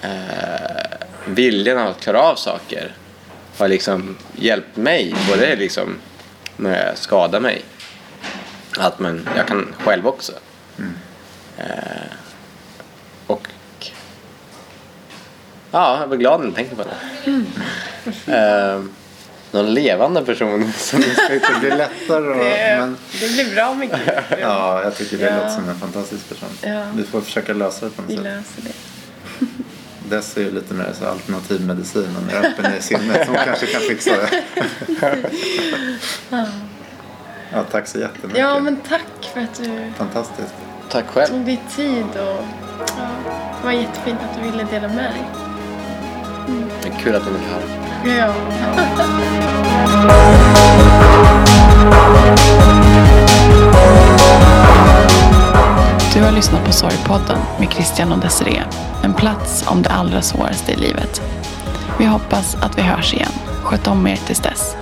eh, viljan att klara av saker har liksom hjälpt mig. Både liksom när jag skadar mig. Att man, jag kan själv också. Eh, och ja, jag var glad när jag tänkte på det. Eh, någon levande person som Det blir lättare Det, att... Men, det blir bra med Gudrun. ja, jag tycker det Ja. låter som en fantastisk person. Ja. Vi får försöka lösa det på något Vi sätt. löser det. Dess är ju lite mer så alternativmedicin och mer öppen i sinnet. Hon kanske kan fixa det. Ja, tack så jättemycket. Ja, men tack för att du Fantastiskt. Tack själv. tog dig tid och ja, det var jättefint att du ville dela med dig. Det är kul att ni vill höra. Ja. Du har lyssnat på Sorgpodden med Christian och Desiree. En plats om det allra svåraste i livet. Vi hoppas att vi hörs igen. Sköt om er tills dess.